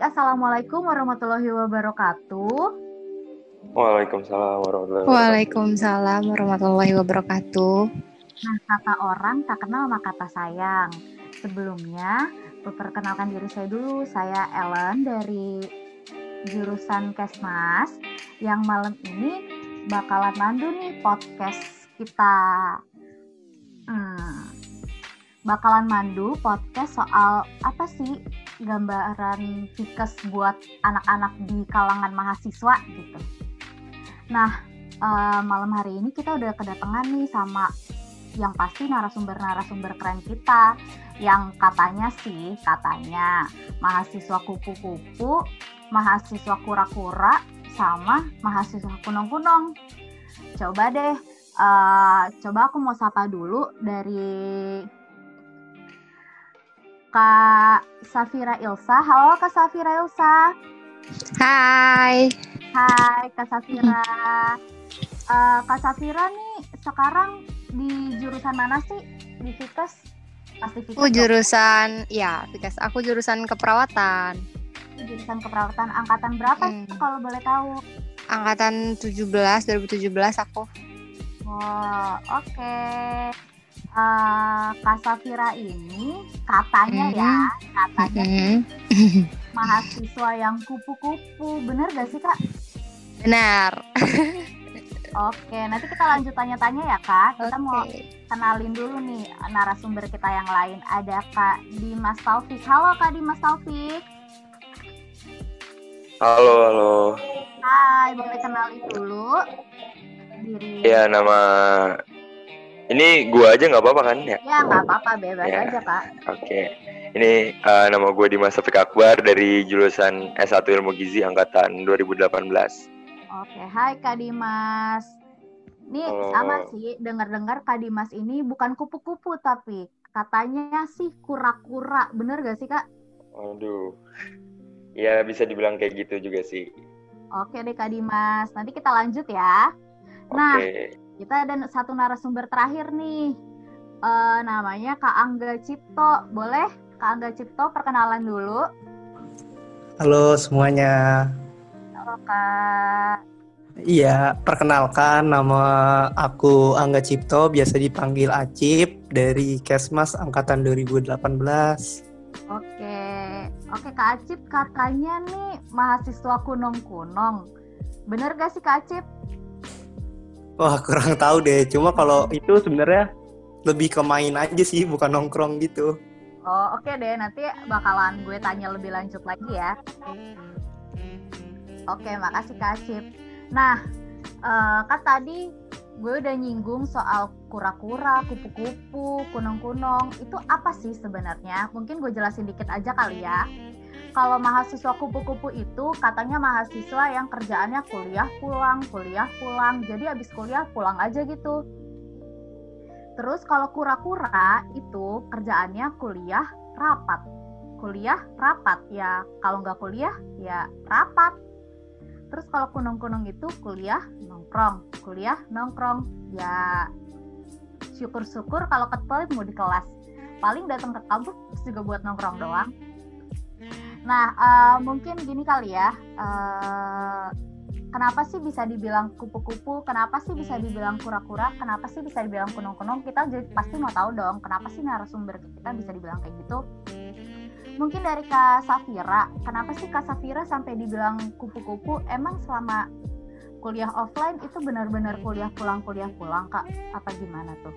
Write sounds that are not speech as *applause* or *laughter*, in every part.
Baik, Assalamualaikum warahmatullahi wabarakatuh. Waalaikumsalam warahmatullahi wabarakatuh. Waalaikumsalam warahmatullahi wabarakatuh. Nah, kata orang tak kenal maka kata sayang. Sebelumnya, perkenalkan diri saya dulu. Saya Ellen dari jurusan Kesmas yang malam ini bakalan mandu nih podcast kita. Hmm, bakalan mandu podcast soal apa sih gambaran Fikes buat anak-anak di kalangan mahasiswa gitu. Nah, uh, malam hari ini kita udah kedatangan nih sama yang pasti narasumber-narasumber keren kita yang katanya sih katanya mahasiswa kupu-kupu, mahasiswa kura-kura, sama mahasiswa kunong-kunong. Coba deh, uh, coba aku mau sapa dulu dari Kak Safira Ilsa. Halo Kak Safira Ilsa. Hai. Hai Kak Safira. Uh, Kak Safira nih sekarang di jurusan mana sih di Fikes? Pasti Fikes. Aku jurusan ya Fikes. Aku jurusan keperawatan. Jurusan keperawatan angkatan berapa hmm. kalau boleh tahu? Angkatan 17 2017 aku. Oh, oke. Okay uh, ini katanya mm -hmm. ya katanya mm -hmm. *laughs* mahasiswa yang kupu-kupu bener gak sih kak? Benar. Oke, nanti kita lanjut tanya-tanya ya kak. Kita okay. mau kenalin dulu nih narasumber kita yang lain. Ada Kak Dimas Taufik. Halo Kak Dimas Taufik. Halo, halo. Hai, boleh kenalin dulu diri. Ya, nama ini gua aja nggak apa-apa kan ya? Ya nggak apa-apa, bebas ya. aja kak. Oke, okay. ini uh, nama gue Dimas Taufik Akbar dari jurusan S1 Ilmu Gizi angkatan 2018. Oke, okay. hai Kak Dimas. Ini oh. sama sih, dengar-dengar Kak Dimas ini bukan kupu-kupu tapi katanya sih kura-kura, bener gak sih Kak? Aduh, ya bisa dibilang kayak gitu juga sih. Oke deh Kak Dimas, nanti kita lanjut ya. Nah, okay kita ada satu narasumber terakhir nih. Uh, namanya Kak Angga Cipto. Boleh Kak Angga Cipto perkenalan dulu? Halo semuanya. Halo Kak. Iya, perkenalkan nama aku Angga Cipto, biasa dipanggil Acip dari Kesmas angkatan 2018. Oke. Oke Kak Acip katanya nih mahasiswa kunong-kunong. Bener gak sih Kak Acip? Wah kurang tahu deh. Cuma kalau itu sebenarnya lebih ke main aja sih, bukan nongkrong gitu. Oh oke okay deh, nanti bakalan gue tanya lebih lanjut lagi ya. Oke, okay, makasih Kak Asif. Nah, uh, kan tadi gue udah nyinggung soal kura-kura, kupu-kupu, kunong-kunong. Itu apa sih sebenarnya? Mungkin gue jelasin dikit aja kali ya kalau mahasiswa kupu-kupu itu katanya mahasiswa yang kerjaannya kuliah pulang, kuliah pulang. Jadi habis kuliah pulang aja gitu. Terus kalau kura-kura itu kerjaannya kuliah rapat. Kuliah rapat ya kalau nggak kuliah ya rapat. Terus kalau kunung-kunung itu kuliah nongkrong, kuliah nongkrong. Ya syukur-syukur kalau ketelit mau di kelas. Paling datang ke kampus juga buat nongkrong doang. Nah, uh, mungkin gini kali ya. Uh, kenapa sih bisa dibilang kupu-kupu? Kenapa sih bisa dibilang kura-kura? Kenapa sih bisa dibilang kunung-kunung? Kita jadi pasti mau tahu dong, kenapa sih narasumber kita bisa dibilang kayak gitu? Mungkin dari Kak Safira, kenapa sih Kak Safira sampai dibilang kupu-kupu? Emang selama kuliah offline itu benar-benar kuliah pulang kuliah pulang Kak? Apa gimana tuh?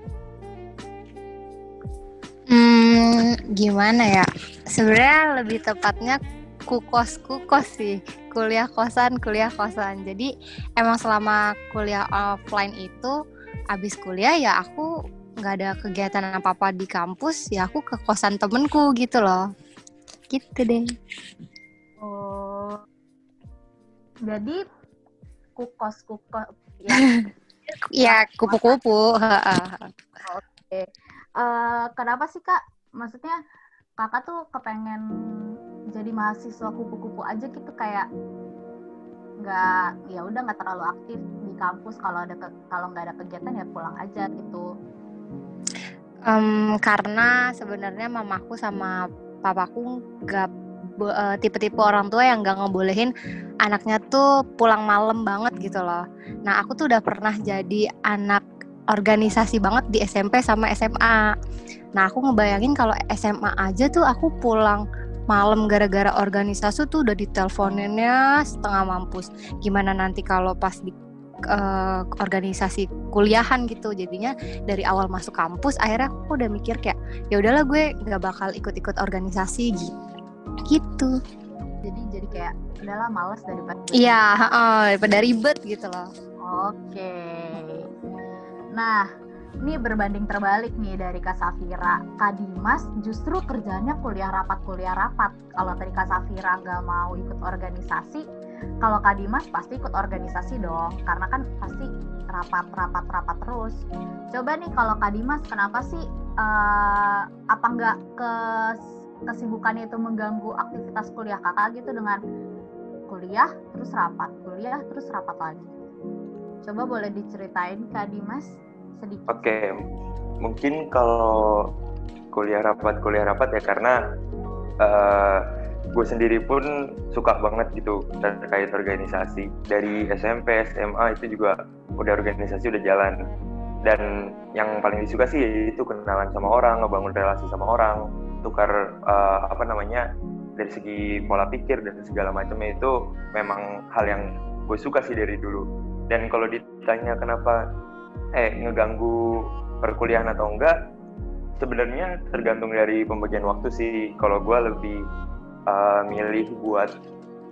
Hmm, gimana ya? Sebenarnya lebih tepatnya kukos kukos sih. Kuliah kosan kuliah kosan. Jadi emang selama kuliah offline itu abis kuliah ya aku nggak ada kegiatan apa apa di kampus ya aku ke kosan temenku gitu loh. Gitu deh. Oh. Jadi kukos kukos ya. *laughs* Ya kupu-kupu oke. Okay uh, kenapa sih kak maksudnya kakak tuh kepengen jadi mahasiswa kupu-kupu aja gitu kayak nggak ya udah nggak terlalu aktif di kampus kalau ada kalau nggak ada kegiatan ya pulang aja gitu um, karena sebenarnya mamaku sama papaku nggak uh, tipe-tipe orang tua yang nggak ngebolehin anaknya tuh pulang malam banget gitu loh. Nah aku tuh udah pernah jadi anak organisasi banget di SMP sama SMA. Nah aku ngebayangin kalau SMA aja tuh aku pulang malam gara-gara organisasi tuh udah diteleponinnya setengah mampus. Gimana nanti kalau pas di uh, organisasi kuliahan gitu jadinya dari awal masuk kampus akhirnya aku udah mikir kayak ya udahlah gue nggak bakal ikut-ikut organisasi gitu gitu jadi jadi kayak udahlah males daripada iya uh, daripada ribet gitu loh oke nah ini berbanding terbalik nih dari Kak Safira. Kak Dimas justru kerjanya kuliah rapat kuliah rapat. Kalau tadi Kak Safira nggak mau ikut organisasi, kalau Kak Dimas pasti ikut organisasi dong, karena kan pasti rapat rapat rapat terus. Coba nih kalau Kak Dimas, kenapa sih uh, apa nggak ke kesibukannya itu mengganggu aktivitas kuliah kakak gitu dengan kuliah terus rapat, kuliah terus rapat lagi. Coba boleh diceritain Kak Dimas? Oke, okay. mungkin kalau kuliah rapat kuliah rapat ya karena uh, gue sendiri pun suka banget gitu terkait organisasi. Dari SMP SMA itu juga udah organisasi udah jalan. Dan yang paling disuka sih itu kenalan sama orang ngebangun relasi sama orang tukar uh, apa namanya dari segi pola pikir dan segala macamnya itu memang hal yang gue suka sih dari dulu. Dan kalau ditanya kenapa eh ngeganggu perkuliahan atau enggak sebenarnya tergantung dari pembagian waktu sih. Kalau gue lebih uh, milih buat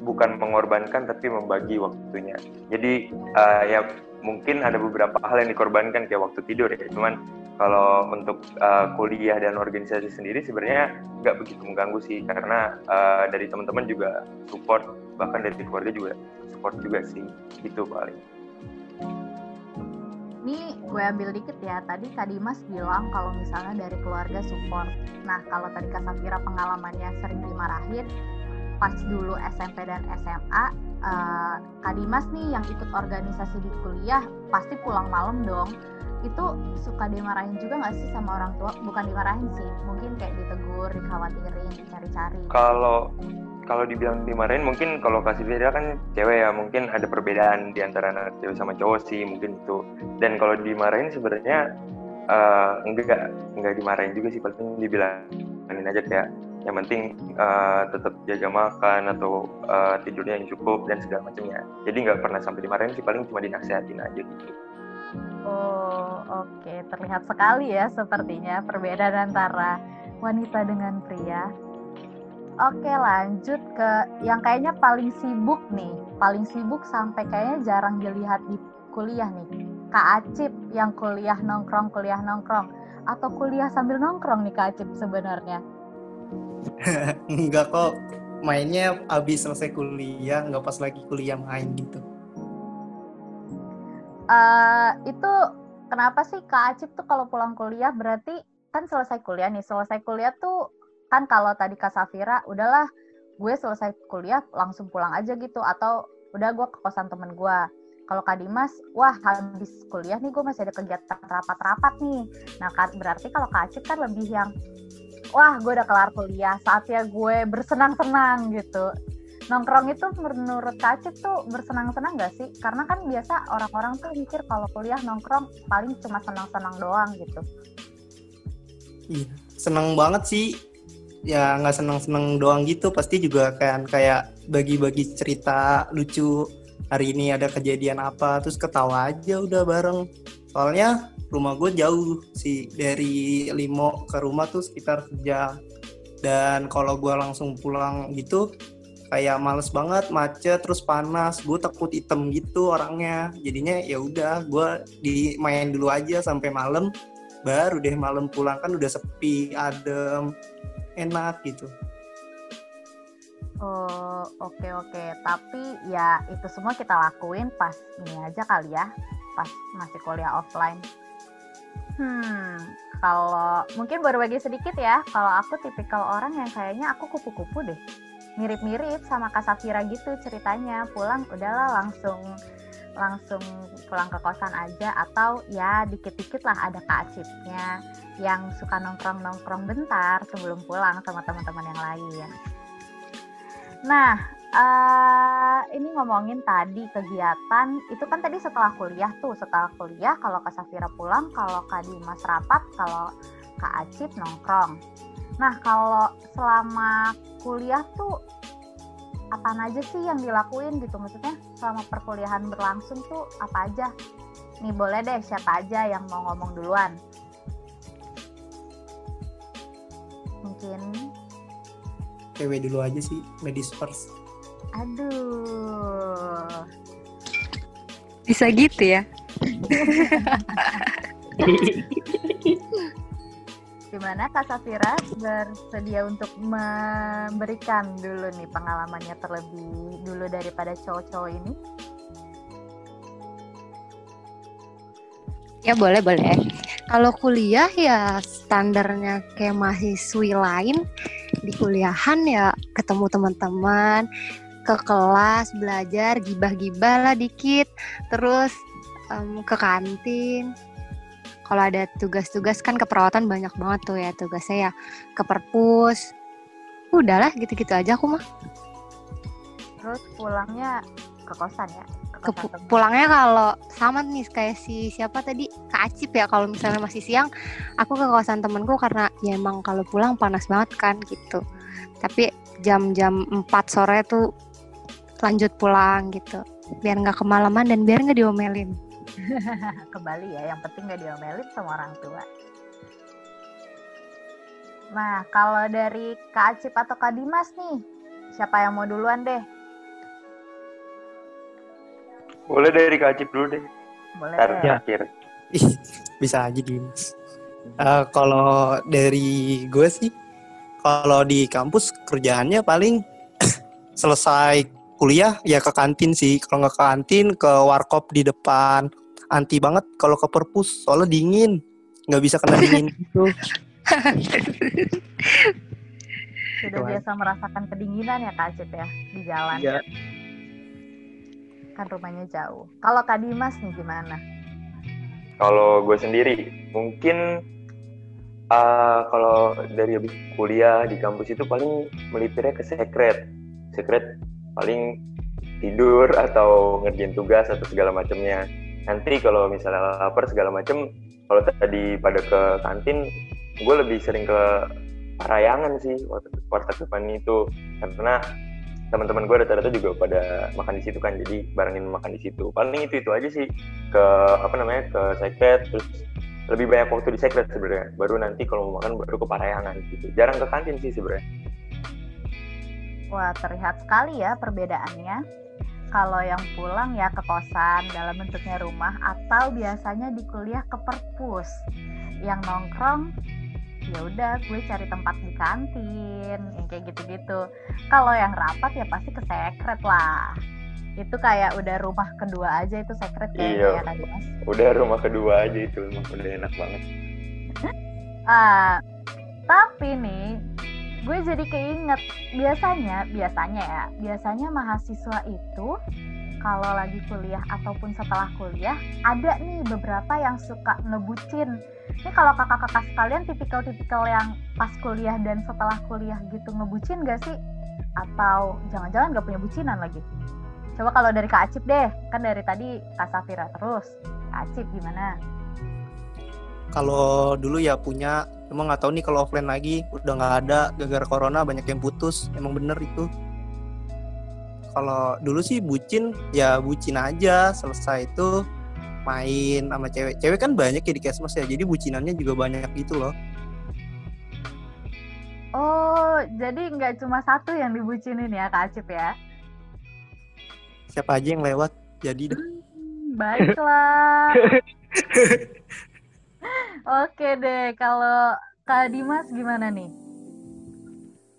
bukan mengorbankan tapi membagi waktunya. Jadi uh, ya mungkin ada beberapa hal yang dikorbankan kayak waktu tidur ya. Cuman kalau untuk uh, kuliah dan organisasi sendiri sebenarnya nggak begitu mengganggu sih. Karena uh, dari teman-teman juga support bahkan dari keluarga juga support juga sih. Itu paling ini gue ambil dikit ya. Tadi Kak Dimas bilang kalau misalnya dari keluarga support. Nah kalau tadi Kak Safira pengalamannya sering dimarahin pas dulu SMP dan SMA uh, eh, Kak Dimas nih yang ikut organisasi di kuliah pasti pulang malam dong. Itu suka dimarahin juga nggak sih sama orang tua? Bukan dimarahin sih mungkin kayak ditegur dikhawatirin cari-cari kalau kalau dibilang dimarahin mungkin kalau kasih beda kan cewek ya mungkin ada perbedaan di antara anak cewek sama cowok sih mungkin itu. Dan kalau dimarahin sebenarnya uh, enggak enggak dimarahin juga sih paling dibilangin aja kayak yang penting uh, tetap jaga makan atau uh, tidurnya yang cukup dan segala macamnya jadi nggak pernah sampai dimarahin sih paling cuma dinasehatin aja gitu. Oh oke. Okay. terlihat sekali ya sepertinya perbedaan antara wanita dengan pria Oke lanjut ke yang kayaknya paling sibuk nih, paling sibuk sampai kayaknya jarang dilihat di kuliah nih. Kak Acip yang kuliah nongkrong, kuliah nongkrong, atau kuliah sambil nongkrong nih Kak Acip sebenarnya? *laughs* Enggak kok, mainnya abis selesai kuliah, nggak pas lagi kuliah main gitu. Uh, itu kenapa sih Kak Acip tuh kalau pulang kuliah berarti kan selesai kuliah nih, selesai kuliah tuh kan kalau tadi Kak Safira udahlah gue selesai kuliah langsung pulang aja gitu atau udah gue ke kosan temen gue kalau Kak Dimas, wah habis kuliah nih gue masih ada kegiatan rapat-rapat nih. Nah berarti kalau Kak Acik kan lebih yang, wah gue udah kelar kuliah, saatnya gue bersenang-senang gitu. Nongkrong itu menurut Kak Acik tuh bersenang-senang gak sih? Karena kan biasa orang-orang tuh mikir kalau kuliah nongkrong paling cuma senang-senang doang gitu. Iya, senang banget sih ya nggak seneng-seneng doang gitu. Pasti juga kan kayak bagi-bagi cerita lucu hari ini ada kejadian apa terus ketawa aja udah bareng. Soalnya rumah gue jauh sih dari Limo ke rumah tuh sekitar sejam. Dan kalau gue langsung pulang gitu kayak males banget macet terus panas. Gue takut item gitu orangnya. Jadinya ya udah gue di main dulu aja sampai malam. Baru deh malam pulang kan udah sepi adem enak gitu. Oh oke okay, oke okay. tapi ya itu semua kita lakuin pas ini aja kali ya pas masih kuliah offline. Hmm kalau mungkin baru bagi sedikit ya kalau aku tipikal orang yang kayaknya aku kupu-kupu deh mirip-mirip sama Kak Safira gitu ceritanya pulang udahlah langsung langsung pulang ke kosan aja atau ya dikit-dikit lah ada Kak Acipnya yang suka nongkrong-nongkrong bentar sebelum pulang sama teman-teman yang lain. Nah, uh, ini ngomongin tadi kegiatan itu kan tadi setelah kuliah tuh. Setelah kuliah kalau Kak Safira pulang kalau Kak Dimas rapat kalau Kak Acip nongkrong. Nah kalau selama kuliah tuh apa aja sih yang dilakuin gitu? Maksudnya selama perkuliahan berlangsung tuh apa aja? Nih boleh deh siapa aja yang mau ngomong duluan mungkin cewek dulu aja sih medis first Aduh. Bisa gitu ya? Gimana Kak Safira bersedia untuk memberikan dulu nih pengalamannya terlebih dulu daripada cowok-cowok ini? Ya boleh boleh. Kalau kuliah ya standarnya kayak mahasiswi lain di kuliahan ya ketemu teman-teman, ke kelas belajar gibah-gibah lah dikit terus um, ke kantin. Kalau ada tugas-tugas kan keperawatan banyak banget tuh ya tugasnya ya ke perpus. Udahlah gitu-gitu aja aku mah. Terus pulangnya ke kosan ya ke pulangnya kalau sama nih kayak si siapa tadi? Kak Acip ya kalau misalnya masih siang aku ke kosan temenku karena ya emang kalau pulang panas banget kan gitu. Tapi jam-jam 4 sore tuh lanjut pulang gitu. Biar nggak kemalaman dan biar nggak diomelin. *laughs* Ke Bali ya yang penting nggak diomelin sama orang tua. Nah kalau dari Kak Acip atau Kak Dimas nih siapa yang mau duluan deh boleh dari Kak Acip dulu deh boleh ya. akhir bisa aja Dimas uh, kalau dari gue sih kalau di kampus kerjaannya paling *laughs* selesai kuliah ya ke kantin sih. Kalau nggak ke kantin ke warkop di depan. Anti banget kalau ke perpus soalnya dingin. Nggak bisa kena dingin gitu. *laughs* Sudah biasa merasakan kedinginan ya Kak Acip ya di jalan. Ya. Kan rumahnya jauh. Kalau Kak Dimas nih gimana? Kalau gue sendiri mungkin uh, kalau dari habis kuliah di kampus itu paling melipirnya ke secret. Secret paling tidur atau ngerjain tugas atau segala macamnya nanti kalau misalnya lapar segala macam kalau tadi pada ke kantin gue lebih sering ke Parayangan sih warteg depan itu karena teman-teman gue rata-rata juga pada makan di situ kan jadi barengin makan di situ paling itu itu aja sih ke apa namanya ke secret terus lebih banyak waktu di secret sebenarnya baru nanti kalau mau makan baru ke Parayangan gitu jarang ke kantin sih sebenarnya Wah, terlihat sekali ya perbedaannya. Kalau yang pulang ya ke kosan dalam bentuknya rumah atau biasanya di kuliah ke perpus. Yang nongkrong ya udah gue cari tempat di kantin yang kayak gitu-gitu. Kalau yang rapat ya pasti ke sekret lah. Itu kayak udah rumah kedua aja itu sekret iya, ya kan Mas? Udah rumah kedua aja itu emang udah enak banget. *laughs* ah, tapi nih gue jadi keinget biasanya biasanya ya biasanya mahasiswa itu kalau lagi kuliah ataupun setelah kuliah ada nih beberapa yang suka ngebucin. Ini kalau kakak-kakak sekalian tipikal-tipikal yang pas kuliah dan setelah kuliah gitu ngebucin gak sih? Atau jangan-jangan gak punya bucinan lagi? Coba kalau dari Kak Acip deh kan dari tadi Kak Safira terus. Kak Acip gimana? Kalau dulu ya punya emang nggak tahu nih kalau offline lagi udah nggak ada gara-gara corona banyak yang putus emang bener itu kalau dulu sih bucin ya bucin aja selesai itu main sama cewek. Cewek kan banyak ya di kesmas ya jadi bucinannya juga banyak gitu loh. Oh jadi nggak cuma satu yang dibucinin ya kak Acip ya? Siapa aja yang lewat jadi deh. Hmm, baiklah. *laughs* Oke deh, kalau Kak Dimas gimana nih?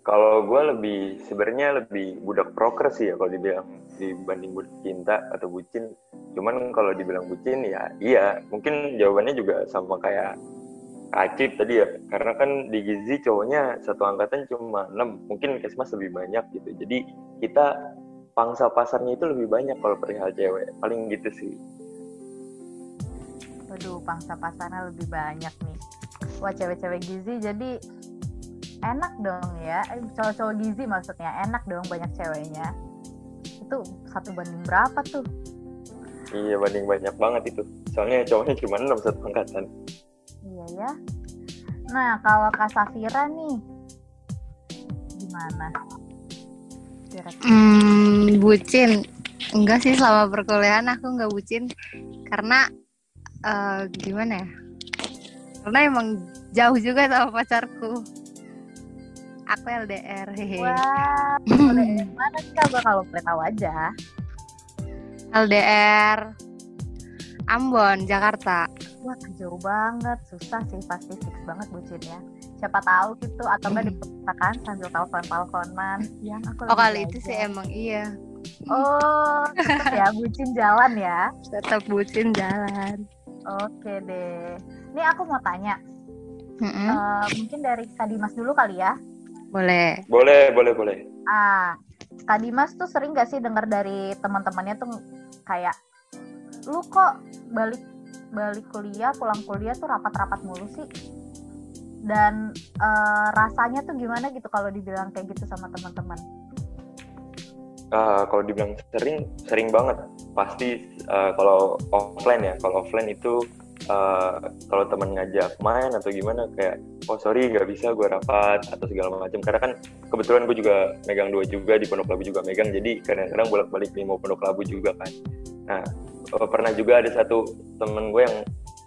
Kalau gue lebih sebenarnya lebih budak proker sih ya kalau dibilang dibanding budak cinta atau bucin. Cuman kalau dibilang bucin ya iya, mungkin jawabannya juga sama kayak Acip tadi ya. Karena kan di Gizi cowoknya satu angkatan cuma 6, mungkin Kesmas lebih banyak gitu. Jadi kita pangsa pasarnya itu lebih banyak kalau perihal cewek. Paling gitu sih. Waduh, pangsa pasarnya lebih banyak nih. Wah, cewek-cewek gizi jadi enak dong ya Eh, cowok-cowok gizi maksudnya enak dong banyak ceweknya itu satu banding berapa tuh Iya banding banyak banget itu. Soalnya cowoknya cuma 6 satu angkatan. iya ya nah kalau kak Safira nih gimana. Hmm, bucin. Enggak sih selama perkuliahan aku nggak bucin karena eh, gimana ya? Karena emang jauh juga sama pacarku. Aku LDR, hehe. wah *laughs* boleh mana sih kak Gua kalau boleh tahu aja LDR Ambon, Jakarta. Wah jauh banget, susah sih pasti fix banget bucinnya. Siapa tahu gitu atau enggak di perpustakaan sambil telepon-teleponan. Yang aku Oh kali itu sih emang iya. Oh, tetep ya bucin jalan ya. Tetap bucin jalan. Oke deh. Ini aku mau tanya, Mm-mm. eh, mungkin dari Kak Dimas dulu kali ya. Boleh. Boleh, boleh, boleh. Ah, Kak Dimas tuh sering gak sih dengar dari teman-temannya tuh kayak lu kok balik balik kuliah pulang kuliah tuh rapat-rapat mulu sih dan eh, rasanya tuh gimana gitu kalau dibilang kayak gitu sama teman-teman Ah, kalau dibilang sering, sering banget. Pasti ah, kalau offline ya, kalau offline itu ah, kalau teman ngajak main atau gimana kayak, oh sorry nggak bisa gue rapat atau segala macam. Karena kan kebetulan gue juga megang dua juga di Pondok Labu juga megang, jadi kadang-kadang bolak-balik nih mau Pondok Labu juga kan. Nah eh, pernah juga ada satu temen gue yang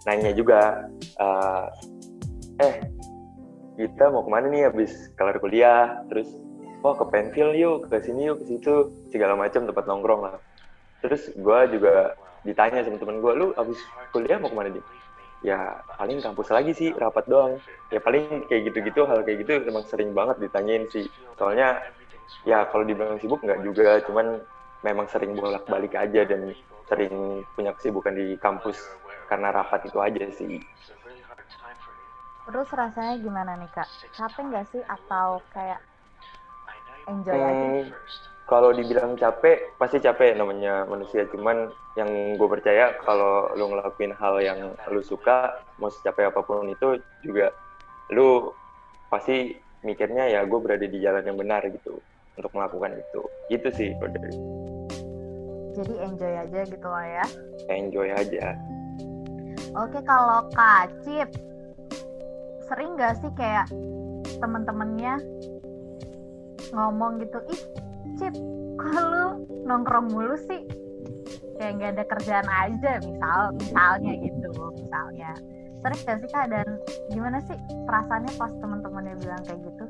nanya juga, ah, eh kita mau ke mana nih habis kelar kuliah, terus oh ke pensil yuk ke sini yuk ke situ segala macam tempat nongkrong lah terus gue juga ditanya sama temen gue lu abis kuliah mau ke mana di ya paling kampus lagi sih rapat doang. Ya paling kayak gitu-gitu hal kayak gitu emang sering banget ditanyain sih. Soalnya ya kalau dibilang sibuk nggak juga cuman memang sering bolak-balik aja dan sering punya kesibukan di kampus karena rapat itu aja sih. Terus rasanya gimana nih kak? Capek nggak sih? Atau kayak enjoy aja? Hmm, kalau dibilang capek, pasti capek namanya manusia. Cuman yang gue percaya kalau lu ngelakuin hal yang lu suka, mau secapek apa pun itu juga lu pasti mikirnya ya gue berada di jalan yang benar gitu untuk melakukan itu. Gitu sih, kalau dari jadi enjoy aja gitu lah ya enjoy aja. Oke, kalau Kak Cip, sering nggak sih kayak temen-temennya ngomong gitu, ih Cip, lu nongkrong mulu sih? Kayak nggak ada kerjaan aja, misal, misalnya gitu, misalnya. Sering nggak sih Kak, dan gimana sih perasaannya pas temen-temennya bilang kayak gitu?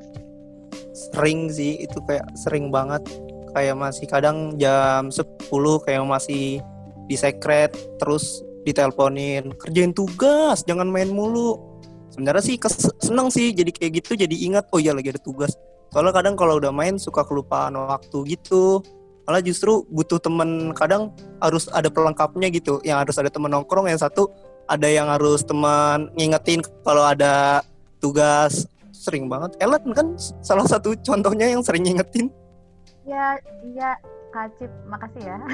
Sering sih, itu kayak sering banget. Kayak masih kadang jam 10 kayak masih di secret, terus diteleponin, kerjain tugas, jangan main mulu. Sebenarnya sih kes- seneng sih jadi kayak gitu, jadi ingat, oh iya lagi ada tugas. Soalnya kadang kalau udah main suka kelupaan waktu gitu. Malah justru butuh temen kadang harus ada pelengkapnya gitu. Yang harus ada temen nongkrong, yang satu ada yang harus teman ngingetin kalau ada tugas. Sering banget. Ellen kan salah satu contohnya yang sering ngingetin. Ya, iya Kak Cip, makasih ya. *laughs*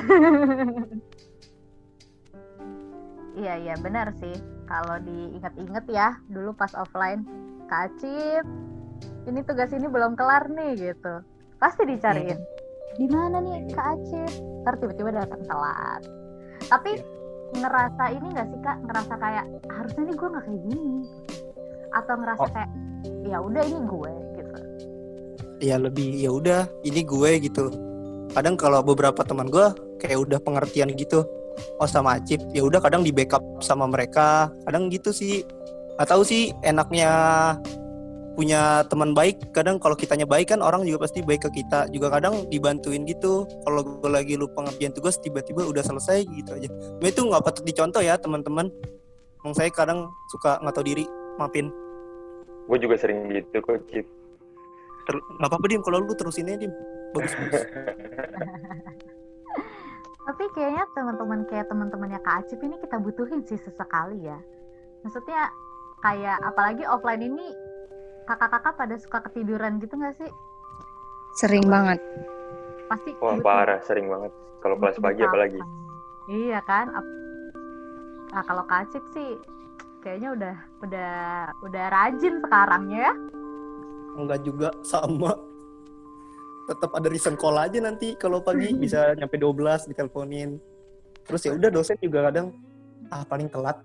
Iya, iya benar sih. Kalau diinget-inget ya, dulu pas offline, Kak Cip, ini tugas ini belum kelar nih gitu. Pasti dicariin. Di mana nih Kak Acip? Ntar tiba-tiba datang telat. Tapi ngerasa ini gak sih Kak? Ngerasa kayak harusnya nih gue nggak kayak gini. Atau ngerasa Oh. kayak ya udah ini gue gitu. Ya lebih ya udah ini gue gitu. Kadang kalau beberapa teman gue kayak udah pengertian gitu. Oh sama Acip, ya udah kadang di backup sama mereka. Kadang gitu sih. Gak tahu sih enaknya punya teman baik kadang kalau kitanya baik kan orang juga pasti baik ke kita. Juga kadang dibantuin gitu. Kalau gue lagi lupa ngerjain tugas tiba-tiba udah selesai gitu aja. Cuma itu nggak patut dicontoh ya teman-teman. Emang saya kadang suka nggak tahu diri. Maafin. Gue juga sering gitu kok, Cip. Ter- nggak apa-apa dim. Kalau lu terusin aja dim. Bagus bagus *laughs* Tapi kayaknya teman-teman kayak teman-temannya Kak Acip ini kita butuhin sih sesekali ya. Maksudnya kayak apalagi offline ini kakak-kakak pada suka ketiduran gitu nggak sih? Sering banget. Pasti Wah, butuh- parah, sering banget. Kalau kelas pagi backup. apalagi. Iya kan? Ap- Nah, kalau Kak Acip sih kayaknya udah udah udah rajin sekarang ya. enggak juga sama tetap ada reason call aja nanti kalau pagi *laughs* bisa nyampe 12 diteleponin terus ya udah dosen juga kadang ah paling telat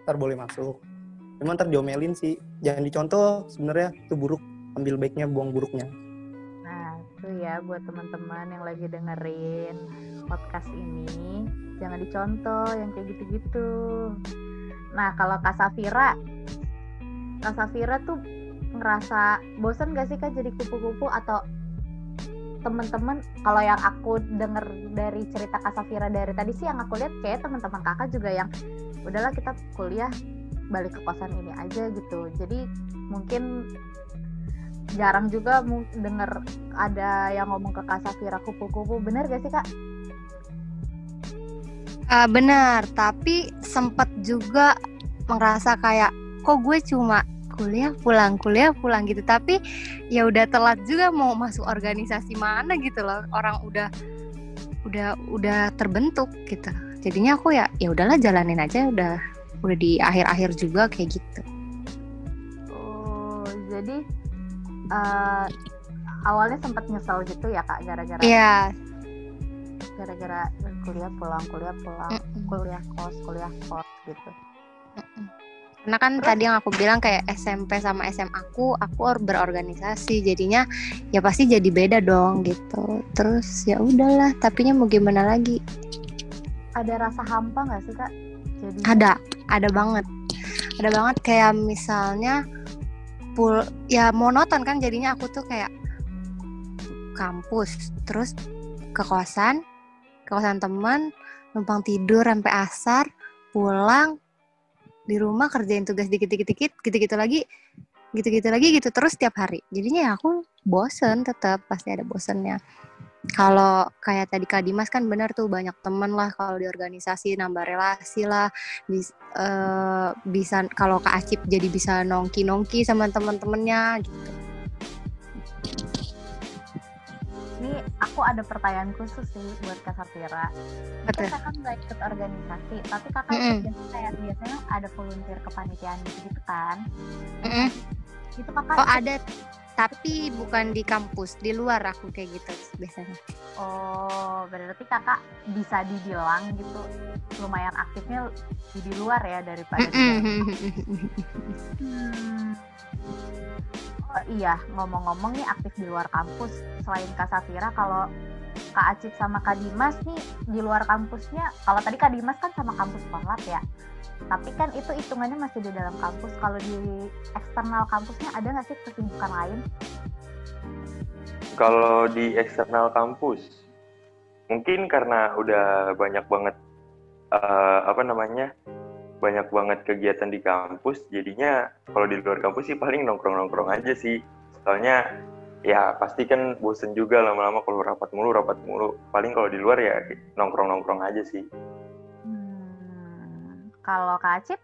ntar boleh masuk cuman ntar diomelin sih. Jangan dicontoh sebenarnya itu buruk. Ambil baiknya buang buruknya. Nah, itu ya buat teman-teman yang lagi dengerin podcast ini, jangan dicontoh yang kayak gitu-gitu. Nah, kalau Kak Safira, Kak Safira tuh ngerasa bosan gak sih Kak jadi kupu-kupu? Atau teman-teman kalau yang aku denger dari cerita Kak Safira dari tadi sih yang aku lihat kayak teman-teman kakak juga yang udahlah kita kuliah balik ke kosan ini aja gitu. Jadi mungkin jarang juga denger ada yang ngomong ke Kak Safira kupu-kupu. Bener gak sih kak? Eh, benar, tapi sempet juga merasa kayak kok gue cuma kuliah pulang kuliah pulang? Gitu. Tapi ya udah telat juga mau masuk organisasi mana gitu loh. Orang udah udah udah terbentuk gitu. Jadinya aku ya ya udahlah jalanin aja udah udah di akhir-akhir juga kayak gitu. Oh jadi eh, awalnya sempat nyesel gitu ya kak gara-gara Iya. gara-gara kuliah pulang kuliah pulang mm-mm, kuliah kos kuliah kos gitu. karena kan tadi yang aku bilang kayak SMP sama SMA aku aku or- berorganisasi jadinya ya pasti jadi beda dong gitu. Terus ya udahlah tapinya mau gimana lagi? Ada rasa hampa nggak sih kak? Jadi ada ada banget. Ada banget kayak misalnya pul ya monoton kan jadinya aku tuh kayak kampus terus ke kosan ke kosan teman numpang tidur sampai asar pulang di rumah kerjain tugas dikit-dikit dikit gitu-gitu lagi gitu-gitu lagi gitu terus tiap hari. Jadinya ya aku bosen tetap pasti ada bosennya kalau kayak tadi Kak Dimas kan benar tuh banyak temen lah kalau di organisasi nambah relasi lah bis, eh, bisa kalau Kak Acip jadi bisa nongki-nongki sama temen-temennya gitu. ini aku ada pertanyaan khusus sih buat Kak Safira. Betul. Kan nggak ikut organisasi, tapi kakak ikut biasanya kayak biasanya ada volunteer kepanitiaan gitu, kan? Mm-mm. Itu kakak Oh ada tapi bukan di kampus, di luar aku kayak gitu biasanya. Oh, berarti kakak bisa dibilang gitu lumayan aktifnya di luar ya daripada di. Hmm. Oh iya, ngomong-ngomong nih aktif di luar kampus. Selain Kak Safira, kalau Kak Acip sama Kak Dimas nih di luar kampusnya, kalau tadi Kak Dimas kan sama kampus Korlap ya. Tapi kan itu hitungannya masih di dalam kampus. Kalau di eksternal kampusnya ada nggak sih kesibukan lain? Kalau di eksternal kampus, mungkin karena udah banyak banget eh, apa namanya banyak banget kegiatan di kampus, jadinya kalau di luar kampus sih paling nongkrong-nongkrong aja sih. Soalnya ya pasti kan bosen juga lama-lama kalau rapat mulu, rapat mulu. Paling kalau di luar ya nongkrong-nongkrong aja sih. Kalau Kak Acip,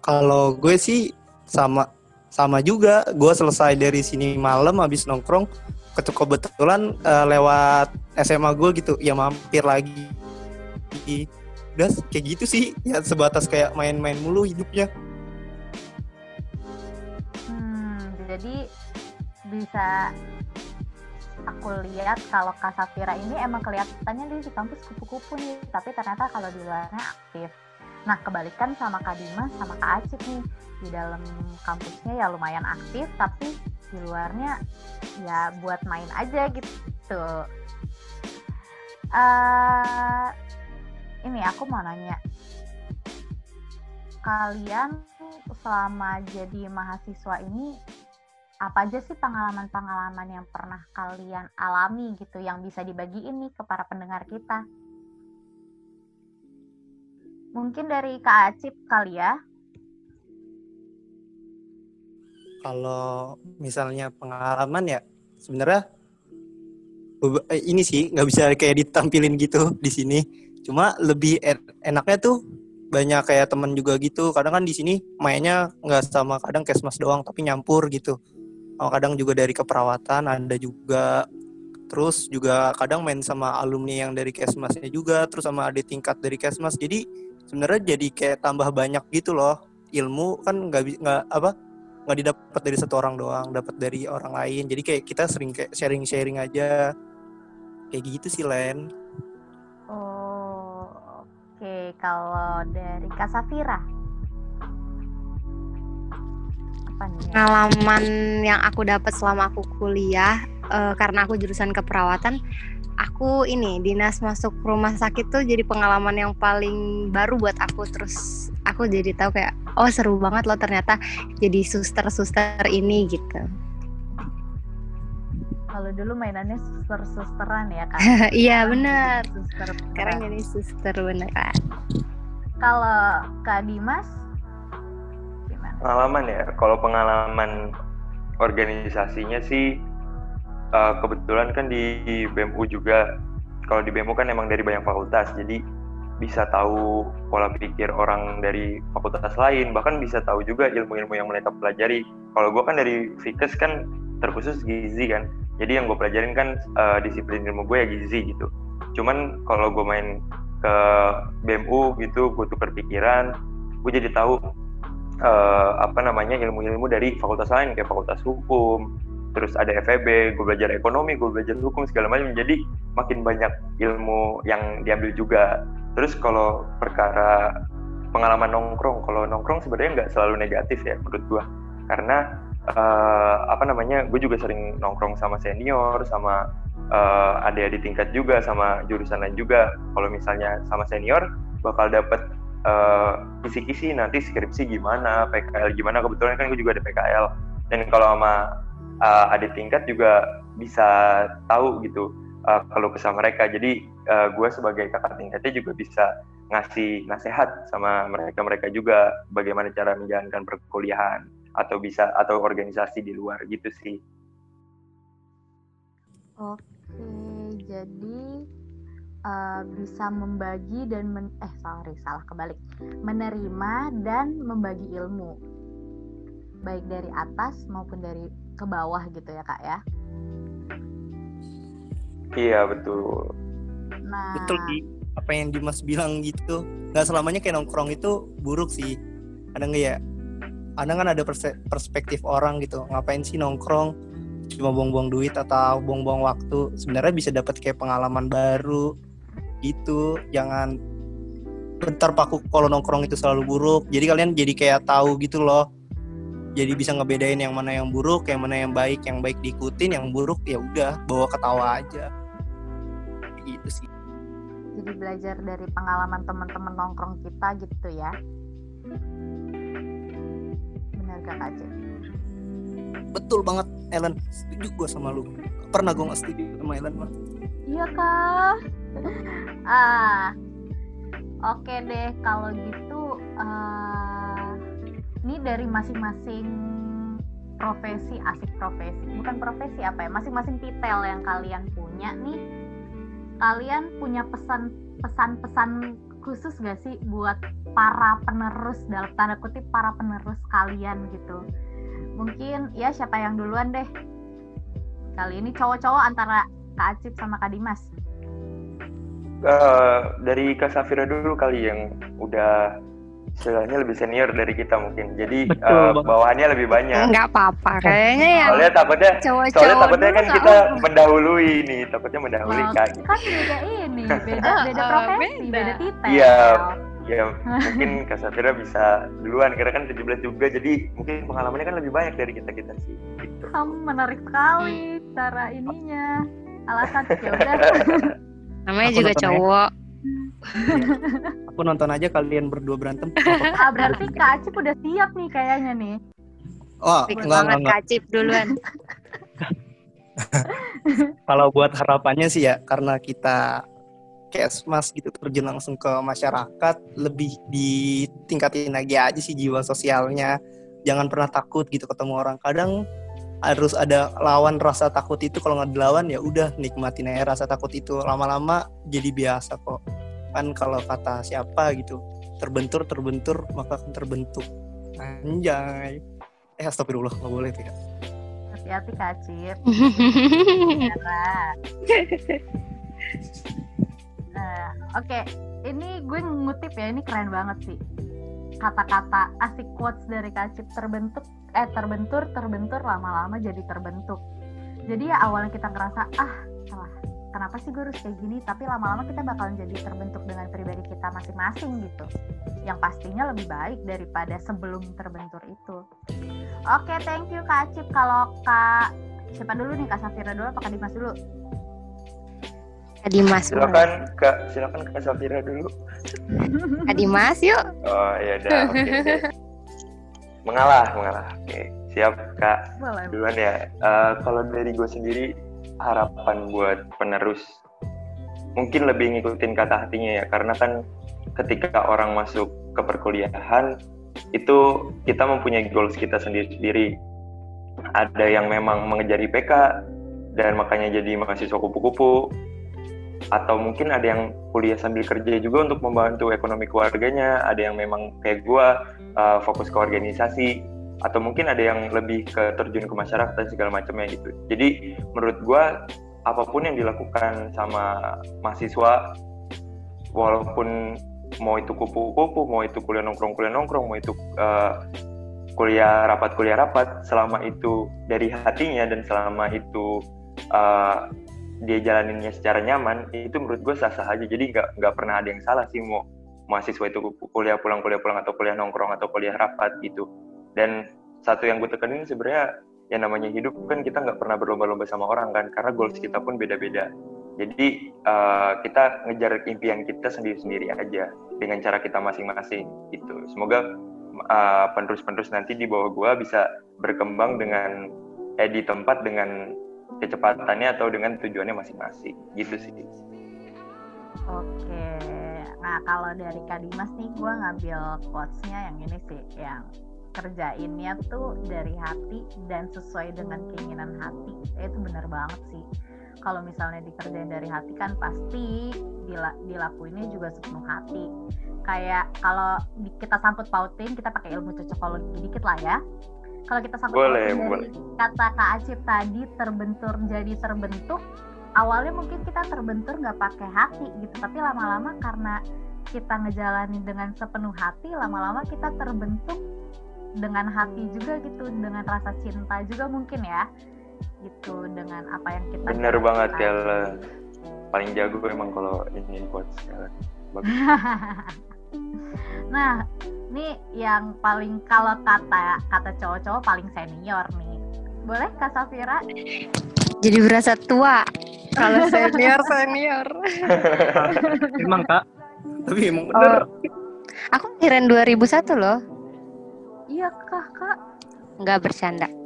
Kalau gue sih sama sama juga. Gue selesai dari sini malam habis nongkrong kebetulan eh, lewat SMA gue gitu ya mampir lagi. Udah kayak gitu sih ya sebatas kayak main-main mulu hidupnya. Hmm, jadi bisa aku lihat kalau Kak Safira ini emang kelihatannya dia di kampus kupu-kupu nih, tapi ternyata kalau di luarnya aktif. Nah, kebalikan sama Kak Dimas sama Kak Acik nih. Di dalam kampusnya ya lumayan aktif, tapi di luarnya ya buat main aja gitu. eh ini aku mau nanya, kalian selama jadi mahasiswa ini apa aja sih pengalaman-pengalaman yang pernah kalian alami gitu yang bisa dibagiin nih ke para pendengar kita? Mungkin dari Kak Acip kali ya. Kalau misalnya pengalaman ya sebenarnya eh, ini sih nggak bisa kayak ditampilin gitu di sini. Cuma lebih en- enaknya tuh banyak kayak temen juga gitu. Kadang kan di sini mainnya nggak sama kadang kesmas doang tapi nyampur gitu. Kadang juga dari keperawatan ada juga. Terus juga kadang main sama alumni yang dari kesmasnya juga. Terus sama adik tingkat dari kesmas. Jadi sebenarnya jadi kayak tambah banyak gitu loh ilmu kan nggak nggak apa nggak didapat dari satu orang doang dapat dari orang lain jadi kayak kita sering kayak sharing sharing aja kayak gitu sih Len Oh, oke. Kalau dari Kak Safira? Apa nih? ya? pengalaman yang aku dapat selama aku kuliah eh, karena aku jurusan keperawatan aku ini dinas masuk rumah sakit tuh jadi pengalaman yang paling baru buat aku. Terus aku jadi tahu kayak oh seru banget loh ternyata jadi suster-suster ini gitu. Kalau dulu mainannya suster-susteran ya, Kak? *laughs* iya bener Suster sekarang jadi suster beneran Kalau Kak Dimas gimana? Pengalaman ya, kalau pengalaman organisasinya sih eh, kebetulan kan di BMU juga. Kalau di BMU kan emang dari banyak fakultas, jadi bisa tahu pola pikir orang dari fakultas lain, bahkan bisa tahu juga ilmu-ilmu yang mereka pelajari. Kalau gue kan dari Fikes kan terkhusus gizi kan, jadi yang gue pelajarin kan eh, disiplin ilmu gue ya gizi gitu. Cuman kalau gue main ke BMU gitu, gue tukar pikiran, gue jadi tahu eh, apa namanya ilmu-ilmu dari fakultas lain kayak fakultas hukum terus ada FEB gue belajar ekonomi gue belajar hukum segala macam jadi makin banyak ilmu yang diambil juga terus kalau perkara pengalaman nongkrong kalau nongkrong sebenarnya nggak selalu negatif ya menurut gue karena eh, apa namanya gue juga sering nongkrong sama senior sama eh, adik-adik tingkat juga sama jurusan lain juga kalau misalnya sama senior bakal dapet eh, kisi-kisi nanti skripsi gimana, PKL gimana. Kebetulan kan gue juga ada PKL. Dan kalau sama uh, adik tingkat juga bisa tahu gitu uh, kalau kesah mereka. Jadi uh, gue sebagai kakak tingkatnya juga bisa ngasih nasihat sama mereka-mereka juga bagaimana cara menjalankan perkuliahan atau bisa atau organisasi di luar gitu sih. Oke, jadi eh, bisa membagi dan men eh sorry salah kebalik menerima dan membagi ilmu baik dari atas maupun dari ke bawah gitu ya kak ya. Iya betul. Nah, betul di apa yang Dimas bilang gitu nggak selamanya kayak nongkrong itu buruk sih. Ada nggak ya? Ada kan ada perspektif orang gitu ngapain sih nongkrong? Cuma buang-buang duit atau buang-buang waktu. Sebenarnya bisa dapat kayak pengalaman baru gitu jangan bentar paku kalau nongkrong itu selalu buruk. Jadi kalian jadi kayak tahu gitu loh jadi bisa ngebedain yang mana yang buruk yang mana yang baik yang baik diikutin yang buruk ya udah bawa ketawa aja gitu sih jadi belajar dari pengalaman teman-teman nongkrong kita gitu ya. Benar gak Cip? betul banget Ellen setuju gue sama lu pernah gue gak setuju sama Ellen mah Iya kak. *laughs* ah, oke deh kalau gitu. eh, ini dari masing-masing profesi asik profesi, bukan profesi apa ya? Masing-masing titel yang kalian punya nih. Kalian punya pesan pesan-pesan khusus gak sih buat para penerus dalam tanda kutip para penerus kalian gitu? Mungkin ya siapa yang duluan deh? Kali ini cowok-cowok antara Kak Acip sama Kak Dimas. Eh, dari Kak Safira dulu kali yang udah istilahnya lebih senior dari kita mungkin. Jadi Betul eh, banget. bawahannya lebih banyak. nggak apa-apa kayaknya ya Soalnya takutnya soalnya takutnya kan kita apa-apa. mendahului nih, takutnya mendahului Wah, Kak. kan beda ini, beda beda Ah, profesi, beda. beda titel. Iya. Ya mungkin Kak Safira bisa duluan karena kan 17 juga jadi mungkin pengalamannya kan lebih banyak dari kita-kita sih. Gitu. Kamu menarik sekali cara ininya. Alasan ya udah. namanya Aku juga ya. Aku nonton aja kalian berdua berantem *laughs* Ah, berarti Kak Acip udah siap nih kayaknya nih. oh enggak enggak, enggak. kacip duluan *laughs* kalau buat harapannya sih ya karena kita kesmas gitu terjun langsung ke masyarakat lebih ditingkatin lagi aja sih jiwa sosialnya jangan pernah takut gitu ketemu orang kadang harus ada lawan rasa takut itu kalau nggak dilawan ya udah nikmatin aja rasa takut itu lama-lama jadi biasa kok kan kalau kata siapa gitu terbentur terbentur maka akan terbentuk anjay eh astagfirullah nggak boleh tuh ya Hati-hati. Sarah. *laughs* Nah, oke. Ini gue ngutip ya, ini keren banget sih. Kata-kata asik quotes dari Kak Acip terbentuk eh terbentur terbentur lama-lama jadi terbentuk. Jadi ya awalnya kita ngerasa ah salah. Kenapa sih gue harus kayak gini? Tapi lama-lama kita bakalan jadi terbentuk dengan pribadi kita masing-masing gitu. Yang pastinya lebih baik daripada sebelum terbentur itu. Oke thank you kak Acip kalau kak siapa dulu nih? Kak Safira dulu apa kak Dimas dulu? Kak Dimas silakan kak. Silakan kak Safira dulu. Kak Dimas yuk. Oh ya udah. Oke okay, *laughs* mengalah mengalah. Oke siap kak. Duluan ya. Uh, kalau dari gue sendiri harapan buat penerus mungkin lebih ngikutin kata hatinya ya karena kan ketika orang masuk ke perkuliahan itu kita mempunyai goals kita sendiri-sendiri. Ada yang memang mengejar IPK dan makanya jadi mahasiswa kupu-kupu atau mungkin ada yang kuliah sambil kerja juga untuk membantu ekonomi keluarganya ada yang memang kayak gue uh, fokus ke organisasi atau mungkin ada yang lebih ke terjun ke masyarakat dan segala macamnya gitu. Jadi menurut gue apa pun yang dilakukan sama mahasiswa walaupun mau itu kupu-kupu mau itu kuliah nongkrong kuliah nongkrong mau itu uh, kuliah rapat kuliah rapat selama itu dari hatinya dan selama itu uh, dia jalaninnya secara nyaman itu menurut gue sah sah aja. Jadi nggak nggak pernah ada yang salah sih mau mahasiswa itu kuliah pulang kuliah pulang atau kuliah nongkrong atau kuliah rapat gitu. Dan satu yang gue tekenin sebenarnya yang namanya hidup kan kita nggak pernah berlomba-lomba sama orang kan karena goals kita pun beda-beda. Jadi uh, kita ngejar impian kita sendiri-sendiri aja dengan cara kita masing-masing gitu. Semoga uh, penerus-penerus nanti di bawah gue bisa berkembang dengan eh di tempat dengan kecepatannya atau dengan tujuannya masing-masing gitu sih. Oke, nah kalau dari Kak Dimas nih gue ngambil quotes-nya yang ini sih, yang kerjainnya tuh dari hati dan sesuai dengan keinginan hati. Eh, itu benar banget sih. Kalau misalnya dikerjain dari hati kan pasti dila dilakuinnya juga sepenuh hati. Kayak kalau kita sangkut pautin, kita pakai ilmu cocokologi dikit lah ya kalau kita sangkut boleh, dari boleh. kata Kak Acip tadi terbentur jadi terbentuk awalnya mungkin kita terbentur nggak pakai hati gitu. Tapi lama-lama karena kita ngejalanin dengan sepenuh hati lama-lama kita terbentuk dengan hati juga gitu dengan rasa cinta juga mungkin ya gitu. Dengan apa yang kita bener banget ya paling jago emang kalau ini buat sekarang. *laughs* Nah ini yang paling kalau kata kata cowok-cowok paling senior nih. Boleh kak Safira? Jadi berasa tua. Kalau senior senior. *laughs* Emang kak? Tapi emang bener. Oh, aku kirain 2001 loh. Iya kak kak? Nggak bercanda. *laughs*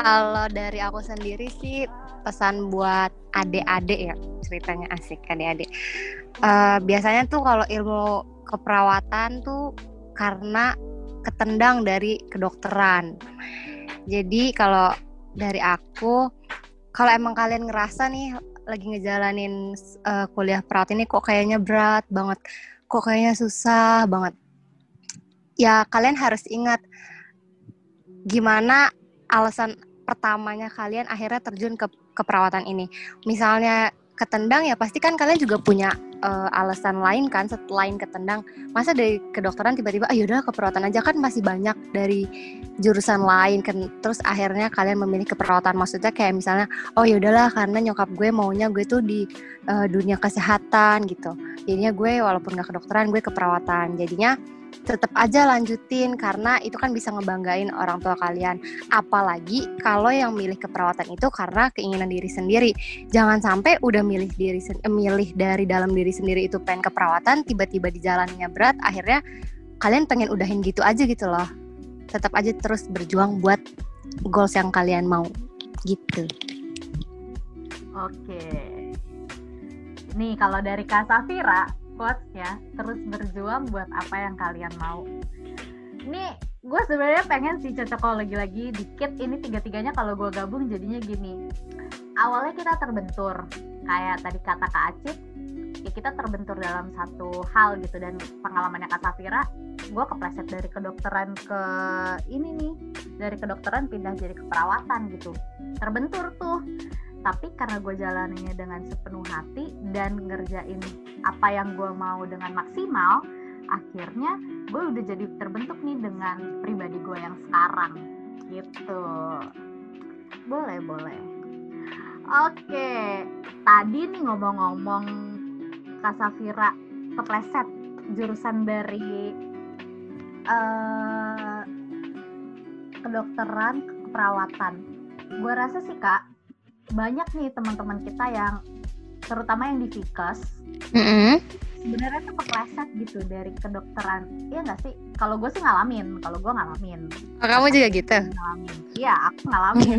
Kalau dari aku sendiri sih pesan buat adik-adik ya ceritanya asik adik-adik. Uh, biasanya tuh kalau ilmu keperawatan tuh karena ketendang dari kedokteran. Jadi kalau dari aku kalau emang kalian ngerasa nih lagi ngejalanin uh, kuliah perawat ini kok kayaknya berat banget kok kayaknya susah banget ya kalian harus ingat gimana alasan pertamanya kalian akhirnya terjun ke keperawatan ini. Misalnya ketendang ya pasti kan kalian juga punya uh, alasan lain kan selain ketendang. Masa dari kedokteran tiba-tiba ah yaudah keperawatan aja kan masih banyak dari jurusan lain kan terus akhirnya kalian memilih keperawatan maksudnya kayak misalnya oh yaudahlah karena nyokap gue maunya gue tuh di uh, dunia kesehatan gitu. Jadinya gue walaupun gak kedokteran gue keperawatan. Jadinya tetap aja lanjutin karena itu kan bisa ngebanggain orang tua kalian. Apalagi kalau yang milih keperawatan itu karena keinginan diri sendiri. Jangan sampai udah milih diri eh, milih dari dalam diri sendiri itu pengen keperawatan, tiba-tiba di jalannya berat, akhirnya kalian pengen udahin gitu aja gitu loh. Tetap aja terus berjuang buat goals yang kalian mau gitu. Oke. Nih kalau dari Kak Safira, quotes-nya terus berjuang buat apa yang kalian mau. Ini gue sebenarnya pengen sih cocok lagi-lagi dikit. Ini tiga-tiganya kalau gue gabung jadinya gini. Awalnya kita terbentur. Kayak tadi kata Kak Acip ya kita terbentur dalam satu hal gitu. Dan pengalamannya Kak Safira gue kepleset dari kedokteran ke ini nih dari kedokteran pindah jadi keperawatan gitu. Terbentur tuh. Tapi karena gue jalaninya dengan sepenuh hati dan ngerjain apa yang gue mau dengan maksimal akhirnya gue udah jadi terbentuk nih dengan pribadi gue yang sekarang. Gitu. Boleh boleh. Oke tadi nih ngomong-ngomong Kak Safira kepleset jurusan dari uh, kedokteran keperawatan gue rasa sih kak banyak nih teman-teman kita yang terutama yang di Fikes mm -hmm. sebenarnya tuh kepleset gitu dari kedokteran. Iya nggak sih? Kalau gue sih ngalamin kalau gue ngalamin. Oh, kamu juga gitu? ngalamin. Iya aku ngalamin.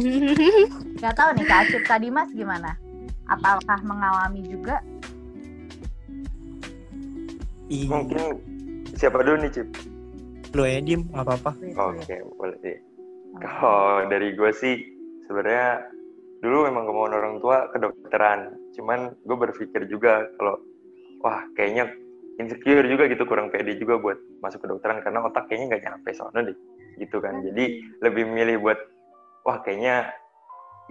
*laughs* Nggak tahu nih kak Acip Kak Dimas gimana? Apakah mengalami juga mungkin siapa dulu nih Cip? Lu ya Dim nggak apa-apa. Oke okay, boleh. deh kalau dari gue sih sebenarnya dulu memang kemauan orang tua kedokteran. Cuman gue berpikir juga kalau wah kayaknya insecure juga gitu kurang pede juga buat masuk kedokteran karena otak kayaknya nggak nyampe soalnya deh gitu kan. Jadi lebih milih buat wah kayaknya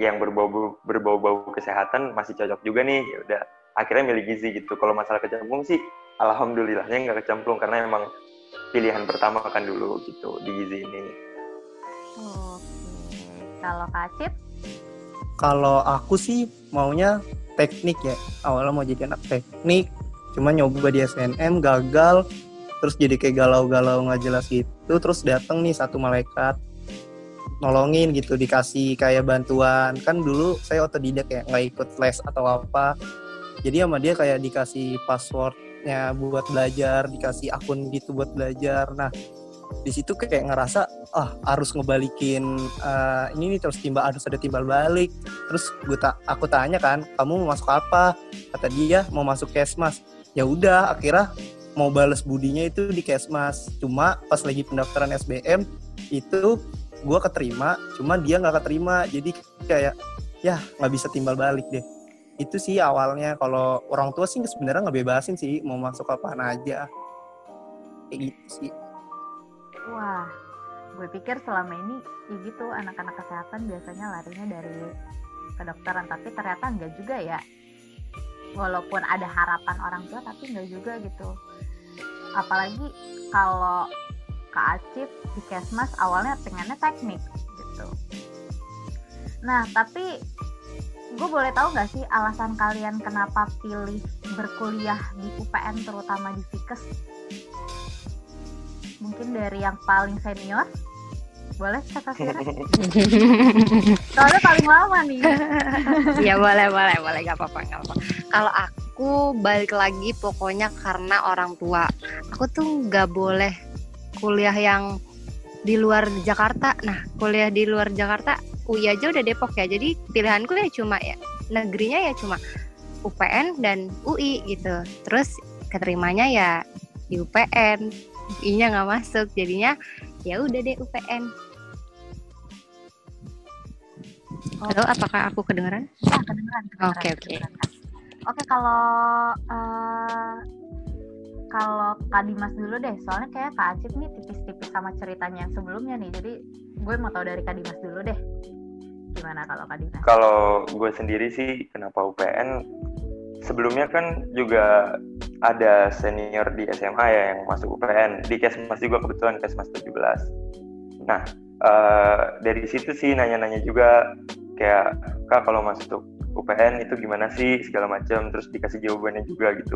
yang berbau berbau-bau kesehatan masih cocok juga nih ya udah. Akhirnya milih gizi gitu. Kalau masalah kecemplung sih alhamdulillahnya nggak kecemplung karena emang pilihan pertama kan dulu gitu di gizi ini oke kalau kasih kalau aku sih maunya teknik ya. Awalnya mau jadi anak teknik, cuma nyoba di SNM gagal, terus jadi kayak galau-galau nggak jelas gitu. Terus datang nih satu malaikat nolongin gitu, dikasih kayak bantuan. Kan dulu saya otodidak ya, nggak ikut les atau apa. Jadi sama dia kayak dikasih passwordnya buat belajar, dikasih akun gitu buat belajar. Nah di situ kayak ngerasa ah harus ngebalikin uh, ini nih terus timbal harus ada timbal balik. Terus gue tak aku tanya kan kamu mau masuk apa? Kata dia mau masuk kesmas. Ya udah akhirnya mau balas budinya itu di kesmas. Cuma pas lagi pendaftaran SBM itu gue keterima cuma dia nggak keterima. Jadi kayak ya nggak bisa timbal balik deh itu sih awalnya kalau orang tua sih sebenarnya nggak bebasin sih mau masuk apa aja kayak gitu sih Wah, gue pikir selama ini ya gitu anak-anak kesehatan biasanya larinya dari kedokteran, tapi ternyata enggak juga ya. Walaupun ada harapan orang tua, tapi enggak juga gitu. Apalagi kalau Kak Acip di Kesmas awalnya pengennya teknik gitu. Nah, tapi gue boleh tahu nggak sih alasan kalian kenapa pilih berkuliah di UPN terutama di Fikes mungkin dari yang paling senior boleh kata? *laughs* Soalnya paling lama nih. *laughs* Iya boleh boleh boleh gak apa-apa gak apa. Kalau aku balik lagi pokoknya karena orang tua. Aku tuh nggak boleh kuliah yang di luar Jakarta. Nah kuliah di luar Jakarta UI aja udah Depok ya. Jadi pilihanku ya cuma ya negerinya ya cuma UPN dan UI gitu. Terus keterimanya ya di UPN I-nya nggak masuk jadinya ya udah deh UPN Halo, apakah aku kedengeran? Ya, kedengeran. Oke, oke. Oke, kalau uh, kalau Kak Dimas dulu deh, soalnya kayak Kak Acip nih tipis-tipis sama ceritanya yang sebelumnya nih. Jadi gue mau tahu dari Kak Dimas dulu deh. Gimana kalau Kak Dimas? Kalau gue sendiri sih kenapa UPN? Sebelumnya kan juga ada senior di SMA ya yang masuk UPN di Kesmas juga kebetulan Kesmas 17 nah uh, dari situ sih nanya-nanya juga kayak kak kalau masuk UPN itu gimana sih? segala macam terus dikasih jawabannya juga gitu.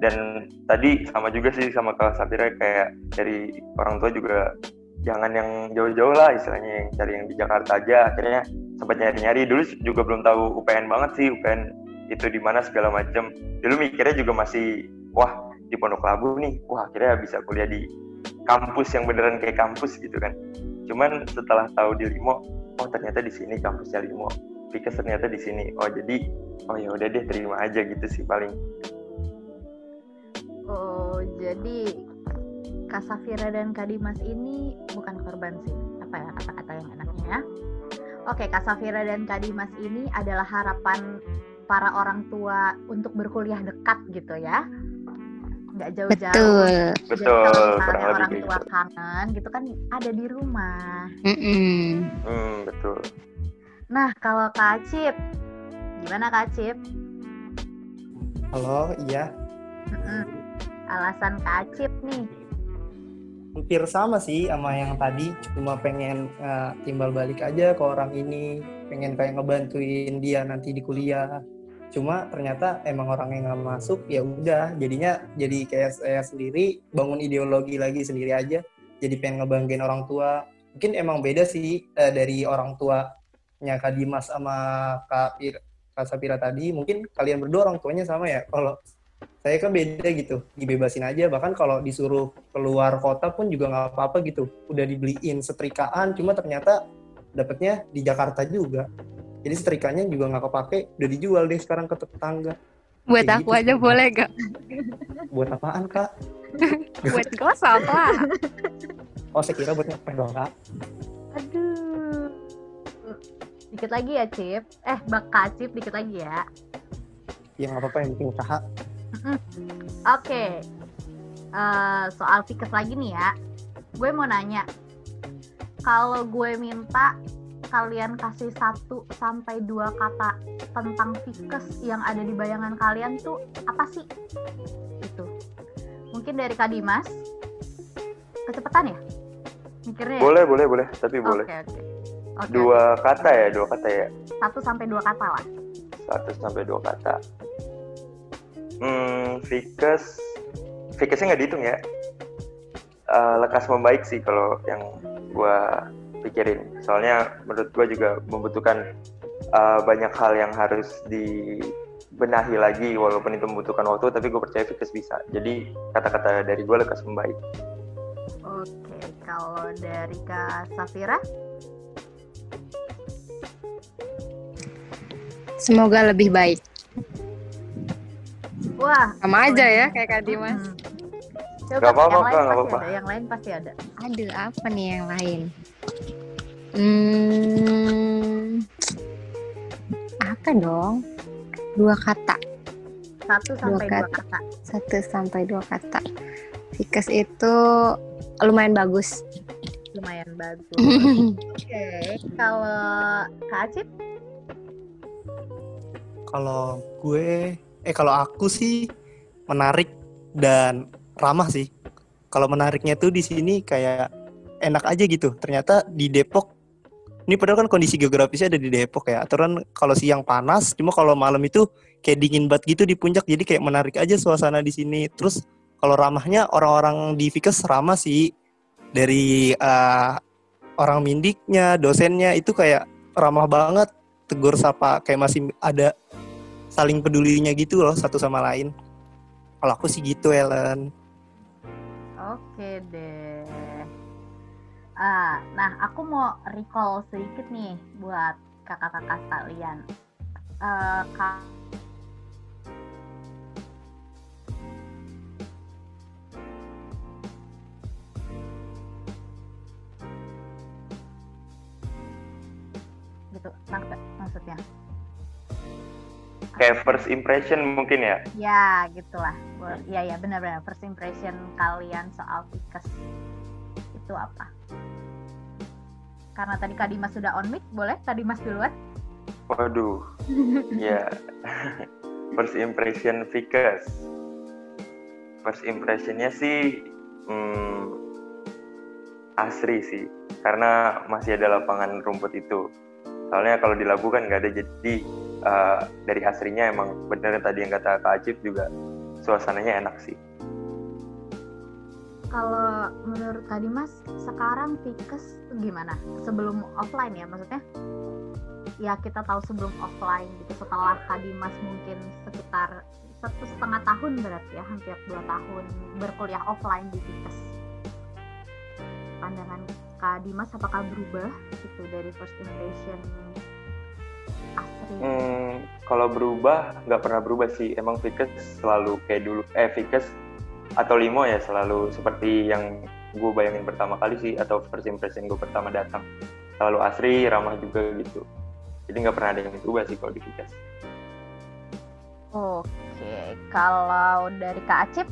Dan tadi sama juga sih sama Kak Safira kayak dari orang tua juga jangan yang jauh-jauh lah istilahnya yang cari yang di Jakarta aja. Akhirnya sempat nyari-nyari. Dulu juga belum tahu UPN banget sih UPN itu di mana segala macam dulu mikirnya juga masih wah di Pondok Labu nih. Wah akhirnya bisa kuliah di kampus yang beneran kayak kampus gitu kan. Cuman setelah tahu di Limo oh ternyata di sini kampusnya Limo. Pikes ternyata di sini. Oh jadi oh ya udah deh terima aja gitu sih paling. Oh jadi Kak Safira dan Kak Dimas ini bukan korban sih apa ya kata-kata yang enaknya ya Oke, Kak Safira dan Kak Dimas ini adalah harapan para orang tua untuk berkuliah dekat gitu ya nggak jauh-jauh. Betul. Betul. Kalau misalnya orang tua gitu. kangen gitu kan ada di rumah. Mm -mm. Hmm, betul. Nah kalau Kak Cip, gimana Kak Cip? Halo, iya. Mm -mm. alasan Kak Acip nih. Hampir sama sih sama yang tadi cuma pengen uh, timbal balik aja ke orang ini. Pengen kayak ngebantuin dia nanti di kuliah. Cuma ternyata emang orang yang nggak masuk ya udah. Jadinya jadi kayak saya sendiri bangun ideologi lagi sendiri aja. Jadi pengen ngebanggain orang tua. Mungkin emang beda sih uh, dari orang tuanya Kak Dimas sama Kak, Pir, Kak Sapira tadi. Mungkin kalian berdua orang tuanya sama ya kalau saya kan beda gitu dibebasin aja. Bahkan kalau disuruh keluar kota pun juga nggak apa-apa gitu. Udah dibeliin setrikaan cuma ternyata dapatnya di Jakarta juga. Jadi setrikanya juga nggak kepake udah dijual deh sekarang ke tetangga. Buat Kayak aku gitu aja boleh gak buat apaan kak? *laughs* Buat gosok lah oh saya kira buat ngepel dong kak. Aduh. Dikit lagi ya, Cip. Eh, Bak Kak Cip, dikit lagi ya. ya nggak apa-apa yang penting usaha Oke. Eh, soal Fikes lagi nih ya. Gue mau nanya. Kalau gue minta kalian kasih satu sampai dua kata tentang Fikes yang ada di bayangan kalian tuh apa sih? Itu. Mungkin dari Kak Dimas. Kecepatan ya? Mikirnya ya? Boleh, boleh, boleh. Tapi boleh. Oke, oke. Oke, Dua kata ya, dua kata ya. Satu sampai dua kata lah. Satu sampai dua kata. Hmm, Fikes, Fikesnya nggak dihitung ya. Eh, lekas membaik sih kalau yang gua pikirin. Soalnya menurut gua juga membutuhkan eh, banyak hal yang harus dibenahi lagi walaupun itu membutuhkan waktu tapi gue percaya Fikes bisa jadi kata-kata dari gue lekas membaik Oke, kalau dari Kak Safira? semoga lebih baik Wah, sama aja ya kayak Kak Dimas Hmm. Coba, Gak apa-apa, yang lain apa-apa. ada, Yang lain pasti ada. aduh apa nih yang lain hmm apa dong dua kata Satu sampai dua kata. kata. satu sampai dua kata Fikes itu lumayan bagus Lumayan bagus. *laughs* Oke, kalau Kak Acip? kalau gue eh kalau aku sih menarik dan ramah sih. Kalau menariknya tuh di sini kayak enak aja gitu. Ternyata di Depok ini padahal kan kondisi geografisnya ada di Depok ya. Aturan kalau siang panas cuma kalau malam itu kayak dingin banget gitu di puncak. Jadi kayak menarik aja suasana di sini. Terus kalau ramahnya orang-orang di Fikes ramah sih. Dari eh, orang mindiknya dosennya itu kayak ramah banget. Tegur sapa kayak masih ada saling pedulinya gitu loh satu sama lain kalau aku sih gitu Ellen Oke deh. Ah, nah aku mau recall sedikit nih buat kakak-kakak sekalian. Eh, Kak gitu, maksudnya. Kayak first impression mungkin ya Ya, gitulah. Bo- Ya, ya, benar-benar. First impression kalian soal Fikes itu apa? Karena tadi Kak Dimas sudah on mic, boleh Kak Dimas duluan? waduh *laughs* ya first impression Fikes first impressionnya sih hmm, asri sih karena masih ada lapangan rumput itu soalnya kalau di Labu kan nggak ada jadi eh, dari asrinya emang bener tadi yang kata Kak Acip juga suasananya enak sih Kalau menurut Kak Dimas, sekarang Fikes gimana? Sebelum offline ya, maksudnya? Ya kita tahu sebelum offline gitu. Setelah Kak Dimas mungkin sekitar satu setengah tahun berarti ya, hampir dua tahun berkuliah offline di Fikes. Pandangan Kak Dimas apakah berubah gitu dari first impression? Hmm, kalau berubah nggak pernah berubah sih. Emang Fikes selalu kayak dulu. Eh Fikes atau Limo ya selalu seperti yang gue bayangin pertama kali sih atau first impression gue pertama datang. Selalu asri, ramah juga gitu. Jadi nggak pernah ada yang berubah sih kalau di Fikes. Oke, kalau dari Kak Acip,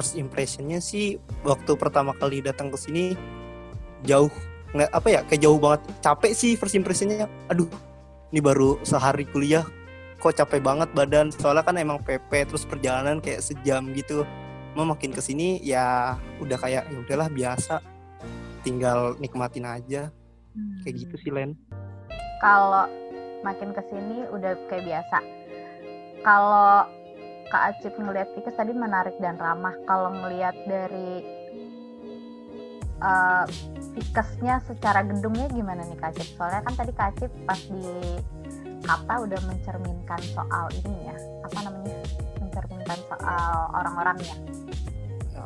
first impressionnya sih waktu pertama kali datang ke sini jauh nggak apa ya kayak jauh banget. Capek sih first impressionnya. Aduh ini baru sehari kuliah. Kok capek banget badan? Soalnya kan emang PP terus perjalanan kayak sejam gitu. Mau makin ke sini ya udah kayak ya udahlah biasa. Tinggal nikmatin aja. Kayak gitu sih Len. Kalau makin ke sini udah kayak biasa. Kalau Kak Acip ngelihat Vikas tadi menarik dan ramah. Kalau ngelihat dari uh, secara gedungnya gimana nih Kak Acip soalnya kan tadi Kak Acip pas di kata udah mencerminkan soal ini ya. Apa namanya? Mencerminkan soal orang-orangnya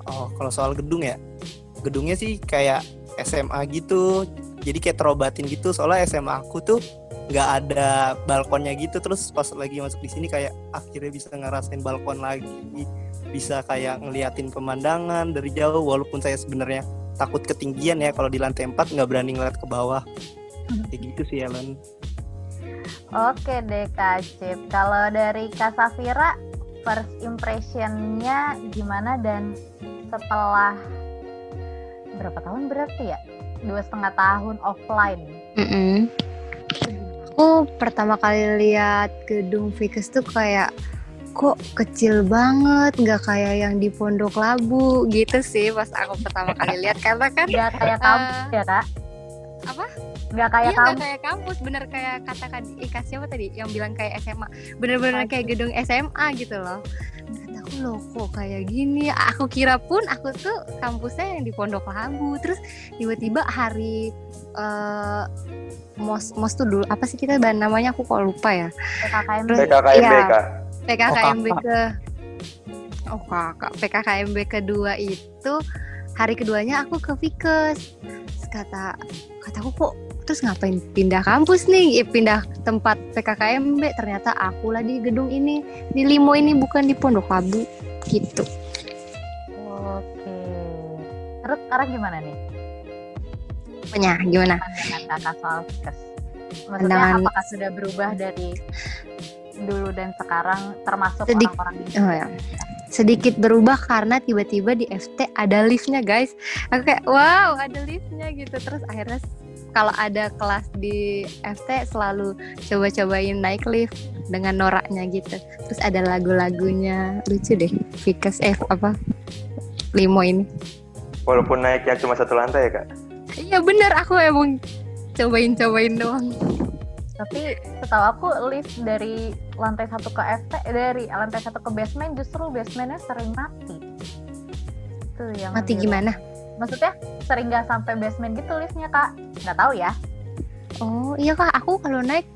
oh kalau soal gedung ya? Gedungnya sih kayak SMA gitu. Jadi kayak terobatin gitu. Soalnya SMA aku tuh nggak ada balkonnya gitu. Terus pas lagi masuk di sini kayak akhirnya bisa ngerasain balkon lagi. Bisa kayak ngeliatin pemandangan dari jauh walaupun saya sebenarnya takut ketinggian ya kalau di lantai 4 nggak berani ngeliat ke bawah *laughs* kayak gitu sih Ellen Oke deh Kak Cip. Kalau dari Kak Safira, first impressionnya gimana dan setelah berapa tahun berarti ya? Dua setengah tahun offline. Mm -mm. Aku pertama kali lihat gedung Vickers tuh kayak kok kecil banget, nggak kayak yang di Pondok Labu gitu sih pas aku pertama kali lihat. Karena kan nggak kayak kamu uh, ya kak? Apa? nggak kayak iya, kampus. kayak kampus. Bener kayak kata Ika siapa tadi yang bilang kayak SMA bener-bener kayak gedung SMA gitu loh. Kata aku loh kok kayak gini. Aku kira pun aku tuh kampusnya yang di Pondok Labu. Terus tiba-tiba hari uh, mos mos tuh dulu apa sih kita bahan namanya aku kok lupa ya. PKKMB PKKMB ya, PKKMB oh, ke oh kakak. PKKMB kedua itu hari keduanya aku ke Vikes. Kata kataku kok terus ngapain pindah kampus nih? Ya, pindah tempat PKKMB ternyata aku lah di gedung ini. Di Limo ini bukan di Pondok Labu. Gitu. Oke. Terus sekarang gimana nih? Punya gimana? Kakak soal kes maksudnya Pandangan... apakah sudah berubah dari dulu dan sekarang termasuk orang-orang di oh, ya sedikit berubah karena tiba-tiba di FT ada liftnya guys aku kayak wow ada liftnya gitu terus akhirnya kalau ada kelas di FT selalu coba-cobain naik lift dengan noraknya gitu. Terus ada lagu-lagunya lucu deh. Vikas F apa limo ini. Walaupun naiknya cuma satu lantai ya kak? Iya bener aku emang cobain-cobain doang. Tapi setahu aku lift dari lantai satu ke FT eh, dari lantai satu ke basement justru basementnya sering mati. Itu yang mati gimana? maksudnya sering nggak sampai basement gitu liftnya kak nggak tahu ya oh iya kak aku kalau naik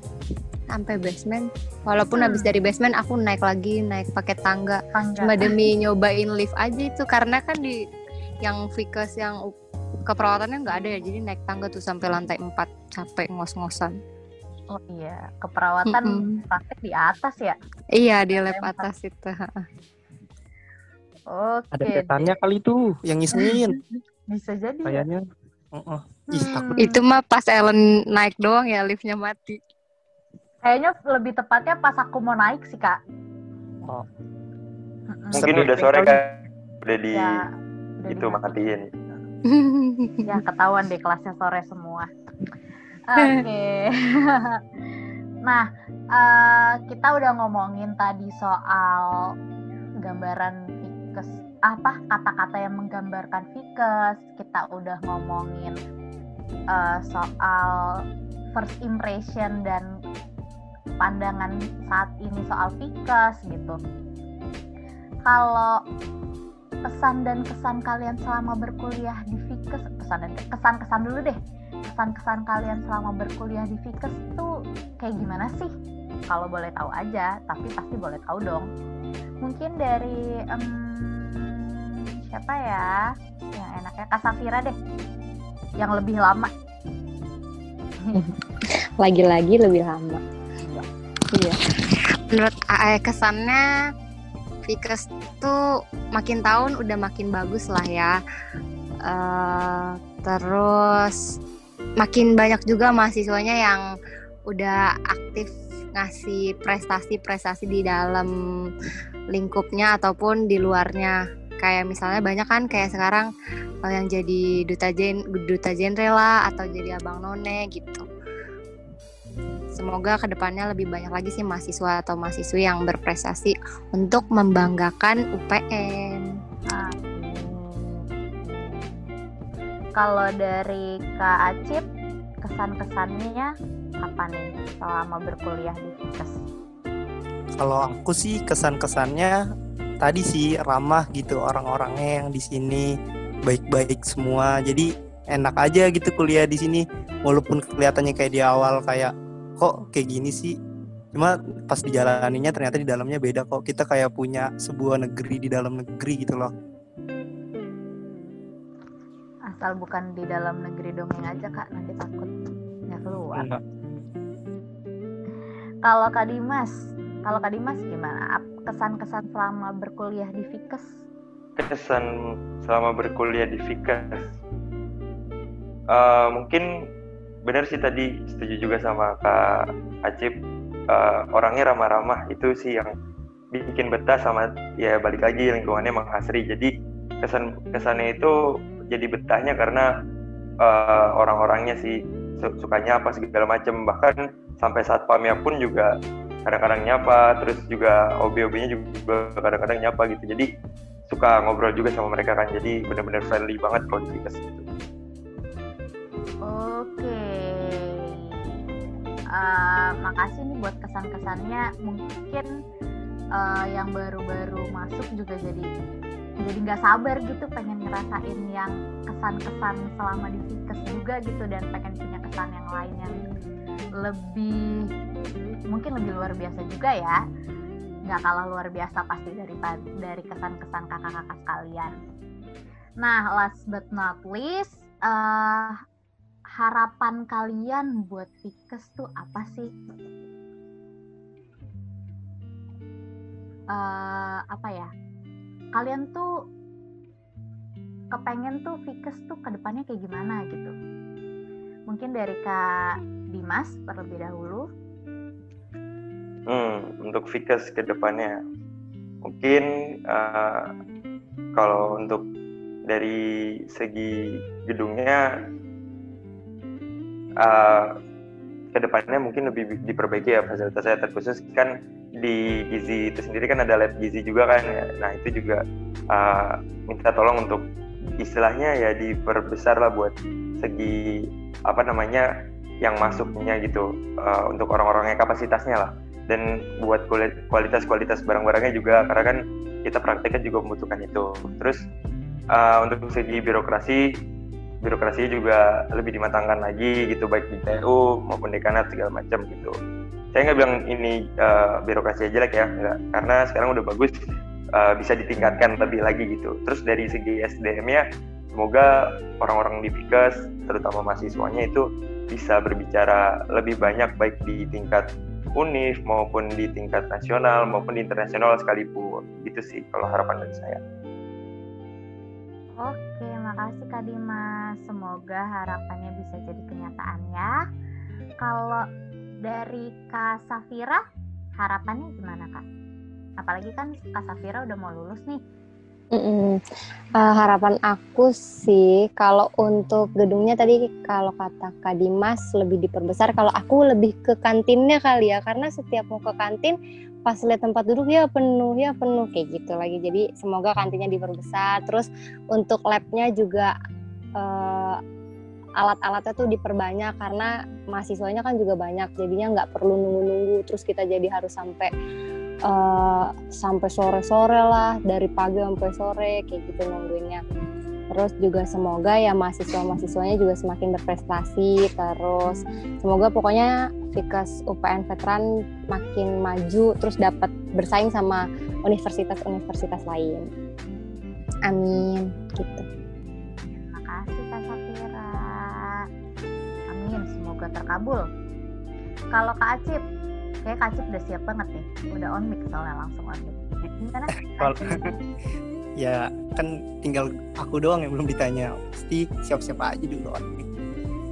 sampai basement walaupun hmm. habis dari basement aku naik lagi naik pakai tangga. tangga cuma demi nyobain lift aja itu karena kan di yang Vikas yang keperawatannya nggak ada ya jadi naik tangga tuh sampai lantai 4 capek ngos-ngosan Oh iya, keperawatan mm -hmm. praktek di atas ya? Iya, di lab atas itu. Oke. Ada setannya kali itu yang ngisengin. *laughs* Bisa jadi. Ya. Kayaknya. -uh. Ih, hmm. Itu mah pas Ellen naik doang ya liftnya mati. Kayaknya lebih tepatnya pas aku mau naik sih kak. Oh. Mungkin udah sore kan udah di ya, udah itu matiin. *laughs* ya ketahuan deh kelasnya sore semua. Oke. *laughs* Nah, uh, kita udah ngomongin tadi soal gambaran Vikes apa kata-kata yang menggambarkan Vikes kita udah ngomongin uh, soal first impression dan pandangan saat ini soal Vikes gitu. Kalau pesan dan kesan kalian selama berkuliah di Vikes pesan dan kesan-kesan dulu deh kesan-kesan kalian selama berkuliah di Vikes tuh kayak gimana sih? Kalau boleh tahu aja tapi pasti boleh tahu dong. Mungkin dari um, siapa ya? Yang enaknya Kak Safira deh. Yang lebih lama. *laughs* Lagi-lagi lebih lama. Iya, menurut AE kesannya Vikes tuh makin tahun udah makin bagus lah ya. Uh, terus makin banyak juga mahasiswanya yang udah aktif ngasih prestasi-prestasi di dalam lingkupnya ataupun di luarnya kayak misalnya banyak kan kayak sekarang uh, yang jadi duta jen duta genre atau jadi abang none gitu semoga ke depannya lebih banyak lagi sih mahasiswa atau mahasiswi yang berprestasi untuk membanggakan UPN. Kalau dari Kak Acip, kesan-kesannya apa nih selama berkuliah di Fikes? Kalau aku sih kesan-kesannya tadi sih ramah gitu orang-orangnya yang di sini baik-baik semua. Jadi enak aja gitu kuliah di sini walaupun kelihatannya kayak di awal kayak kok kayak gini sih. Cuma pas dijalaninya ternyata di dalamnya beda kok. Kita kayak punya sebuah negeri di dalam negeri gitu loh. Asal bukan di dalam negeri dongeng aja kak, nanti takut nggak keluar. Enggak. Kalau Kak Dimas, kalau Kak Dimas gimana? Kesan-kesan selama berkuliah di Fikes? kesan selama berkuliah di Vikas Eh, mungkin benar sih tadi setuju juga sama Kak Acip Eh, orangnya ramah-ramah itu sih yang bikin betah sama ya balik lagi lingkungannya emang asri jadi kesan kesannya itu jadi betahnya karena eh, orang-orangnya sih su- sukanya apa segala macam bahkan sampai saat pamnya pun juga kadang-kadang nyapa terus juga OB-OB-nya juga kadang-kadang nyapa gitu jadi suka ngobrol juga sama mereka kan jadi benar-benar friendly banget kalau di Vikas gitu. Oke. Eh, makasih nih buat kesan-kesannya. Mungkin eh, yang baru-baru masuk juga jadi jadi nggak sabar gitu pengen ngerasain yang kesan-kesan selama di Fikes juga gitu dan pengen punya kesan yang lain yang lebih mungkin lebih luar biasa juga ya nggak kalah luar biasa pasti dari dari kesan-kesan kakak-kakak sekalian. Nah, last but not least, eh harapan kalian buat Fikes tuh apa sih? Eh, apa ya? Kalian tuh kepengen tuh Fikes tuh ke depannya kayak gimana gitu? Mungkin dari Kak Dimas terlebih dahulu. Hmm, untuk Vikas ke depannya mungkin eh, kalau untuk dari segi gedungnya eh, ke depannya mungkin lebih diperbaiki ya fasilitasnya terkhusus kan di gizi itu sendiri kan ada lab gizi juga kan ya. Nah itu juga eh, minta tolong untuk istilahnya ya diperbesar lah buat segi apa namanya yang masuknya gitu eh, untuk orang-orangnya kapasitasnya lah dan buat kualitas-kualitas barang-barangnya juga karena kan kita prakteknya juga membutuhkan itu. Terus uh, untuk segi birokrasi, birokrasinya juga lebih dimatangkan lagi gitu baik di TU maupun dekanat segala macam gitu. Saya nggak bilang ini uh, birokrasi jelek ya, enggak. karena sekarang udah bagus uh, bisa ditingkatkan lebih lagi gitu. Terus dari segi SDM-nya, semoga orang-orang di Pikas, terutama mahasiswanya itu bisa berbicara lebih banyak baik di tingkat UNIF maupun di tingkat nasional maupun internasional sekalipun gitu sih kalau harapan dari saya. Oke, makasih Kak Dimas. Semoga harapannya bisa jadi kenyataan ya. Kalau dari Kak Safira, harapannya gimana Kak? Apalagi kan Kak Safira udah mau lulus nih. Mm-mm. Uh, harapan aku sih kalau untuk gedungnya tadi kalau kata Kak Dimas lebih diperbesar kalau aku lebih ke kantinnya kali ya karena setiap mau ke kantin pas lihat tempat duduk ya penuh ya penuh kayak gitu lagi jadi semoga kantinnya diperbesar terus untuk labnya juga uh, alat-alatnya tuh diperbanyak karena mahasiswanya kan juga banyak jadinya nggak perlu nunggu-nunggu. Terus kita jadi harus sampai uh, sampai sore-sore lah dari pagi sampai sore kayak gitu nungguinnya. Terus juga semoga ya mahasiswa-mahasiswanya juga semakin berprestasi terus semoga pokoknya Fikas UPN Veteran makin maju terus dapat bersaing sama universitas-universitas lain. Amin gitu Semoga terkabul. Kalau Kak Acip, kayak Kak Acip udah siap banget nih. Udah on mic soalnya langsung on mic. *laughs* Kalau- *laughs* ya kan tinggal aku doang yang belum ditanya. Pasti siap-siap aja dulu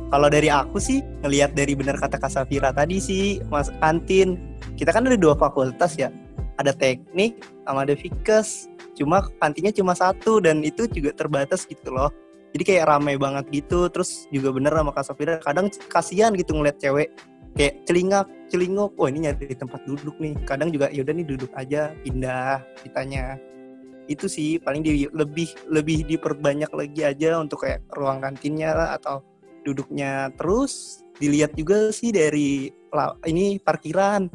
kalau dari aku sih ngelihat dari benar kata Kak Safira tadi sih mas kantin kita kan ada dua fakultas ya. Ada teknik sama ada fikes. Cuma kantinnya cuma satu dan itu juga terbatas gitu loh jadi kayak ramai banget gitu terus juga bener sama Kak Safira kadang kasihan gitu ngeliat cewek kayak celingak celinguk. Oh ini nyari tempat duduk nih. Kadang juga yaudah nih duduk aja pindah kitanya itu sih paling di, lebih lebih diperbanyak lagi aja untuk kayak ruang kantinnya lah atau duduknya. Terus dilihat juga sih dari ini parkiran.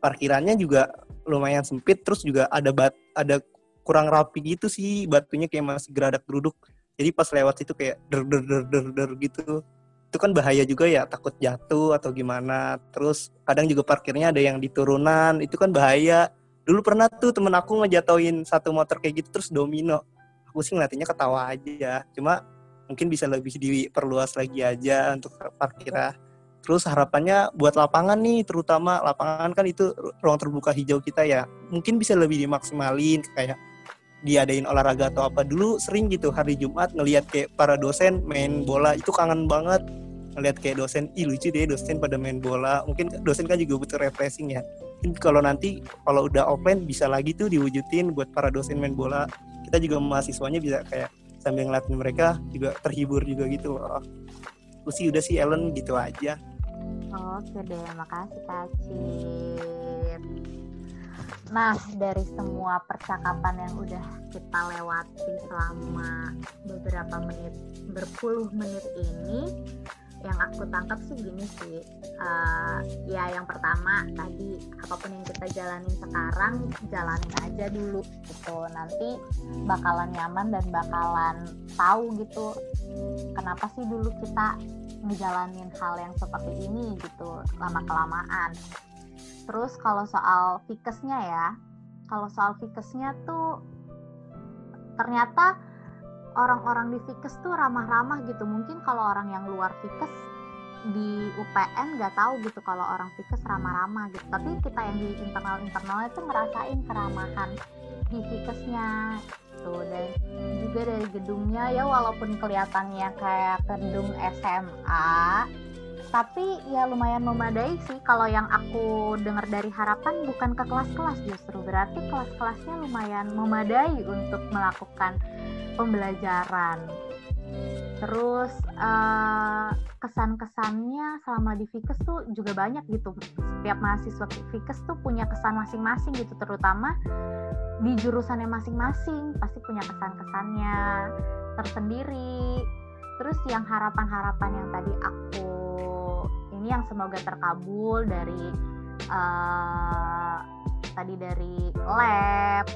Parkirannya juga lumayan sempit terus juga ada bat ada kurang rapi gitu sih batunya kayak masih geradak geruduk jadi pas lewat situ kayak der der der der der gitu. Itu kan bahaya juga ya takut jatuh atau gimana. Terus kadang juga parkirnya ada yang di turunan itu kan bahaya. Dulu pernah tuh temen aku ngejatoin satu motor kayak gitu terus domino. Aku sih ngeliatnya ketawa aja. Cuma mungkin bisa lebih diperluas lagi aja untuk parkirnya. Terus harapannya buat lapangan nih terutama lapangan kan itu ruang terbuka hijau kita ya. Mungkin bisa lebih dimaksimalin kayak diadain olahraga atau apa dulu sering gitu hari Jumat ngelihat kayak para dosen main bola itu kangen banget ngelihat kayak dosen ih lucu deh dosen pada main bola mungkin dosen kan juga butuh refreshing ya. Mungkin kalau nanti kalau udah offline bisa lagi tuh diwujudin buat para dosen main bola. Kita juga mahasiswanya bisa kayak sambil ngeliatin mereka juga terhibur juga gitu loh. Aku sih udah sih Ellen gitu aja. Oke deh makasih Kak Cip Nah, dari semua percakapan yang udah kita lewati selama beberapa menit, berpuluh menit ini, yang aku tangkap sih gini sih, uh, ya yang pertama tadi apa pun yang kita jalanin sekarang, jalanin aja dulu gitu. Nanti bakalan nyaman dan bakalan tahu gitu, kenapa sih dulu kita ngejalanin hal yang seperti ini gitu, lama kelamaan Terus kalau soal fikesnya ya, kalau soal fikesnya tuh ternyata orang-orang di fikes tuh ramah-ramah gitu. Mungkin kalau orang yang luar fikes di UPN nggak tahu gitu kalau orang fikes ramah-ramah gitu. Tapi kita yang di internal-internalnya tuh ngerasain keramahan di fikesnya tuh dan juga dari gedungnya ya walaupun kelihatannya kayak gedung SMA tapi ya lumayan memadai sih kalau yang aku dengar dari harapan bukan ke kelas-kelas justru. Berarti kelas-kelasnya lumayan memadai untuk melakukan pembelajaran. Terus uh, kesan-kesannya selama di Fikes tuh juga banyak gitu. Setiap mahasiswa Fikes tuh punya kesan masing-masing gitu terutama di jurusannya masing-masing pasti punya kesan-kesannya tersendiri terus yang harapan-harapan yang tadi aku ini yang semoga terkabul dari uh, tadi dari lab,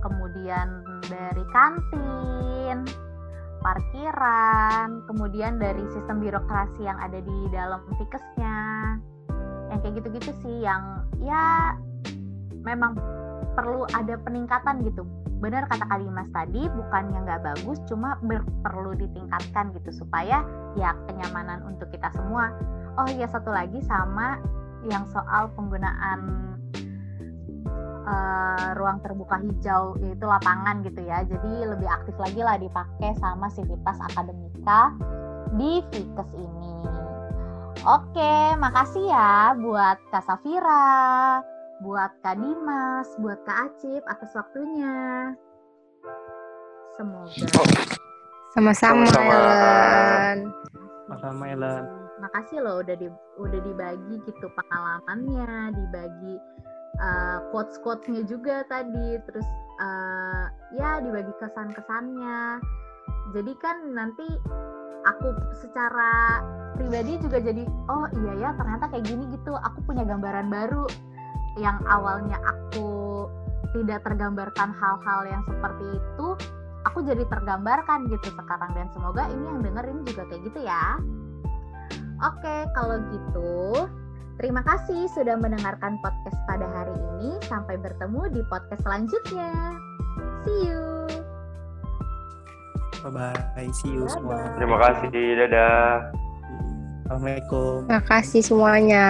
kemudian dari kantin, parkiran, kemudian dari sistem birokrasi yang ada di dalam fikesnya. Yang kayak gitu-gitu sih yang ya memang perlu ada peningkatan gitu. Benar kata Kalimas tadi, bukannya nggak bagus, cuma perlu ditingkatkan gitu supaya ya kenyamanan untuk kita semua. Oh iya satu lagi sama yang soal penggunaan uh, ruang terbuka hijau yaitu lapangan gitu ya. Jadi lebih aktif lagi lah dipakai sama sivitas akademika di Fikes ini. Oke makasih ya buat Kak Safira buat Kak Dimas buat Kak Acip atas waktunya. Semoga. Sama-sama Ellen. Sama-sama Ellen. Makasih loh udah di udah dibagi gitu pengalamannya dibagi uh, quotes quotesnya juga tadi. Terus uh, ya dibagi kesan kesannya jadi kan nanti aku secara pribadi juga jadi oh iya ya ternyata kayak gini gitu. Aku punya gambaran baru yang awalnya aku tidak tergambarkan hal-hal yang seperti itu aku jadi tergambarkan gitu sekarang dan semoga ini yang dengerin juga kayak gitu ya Oke, kalau gitu terima kasih sudah mendengarkan podcast pada hari ini. Sampai bertemu di podcast selanjutnya. See you. Bye bye. See you Bye -bye. semua. Terima kasih. Dadah. Assalamualaikum. Terima kasih semuanya.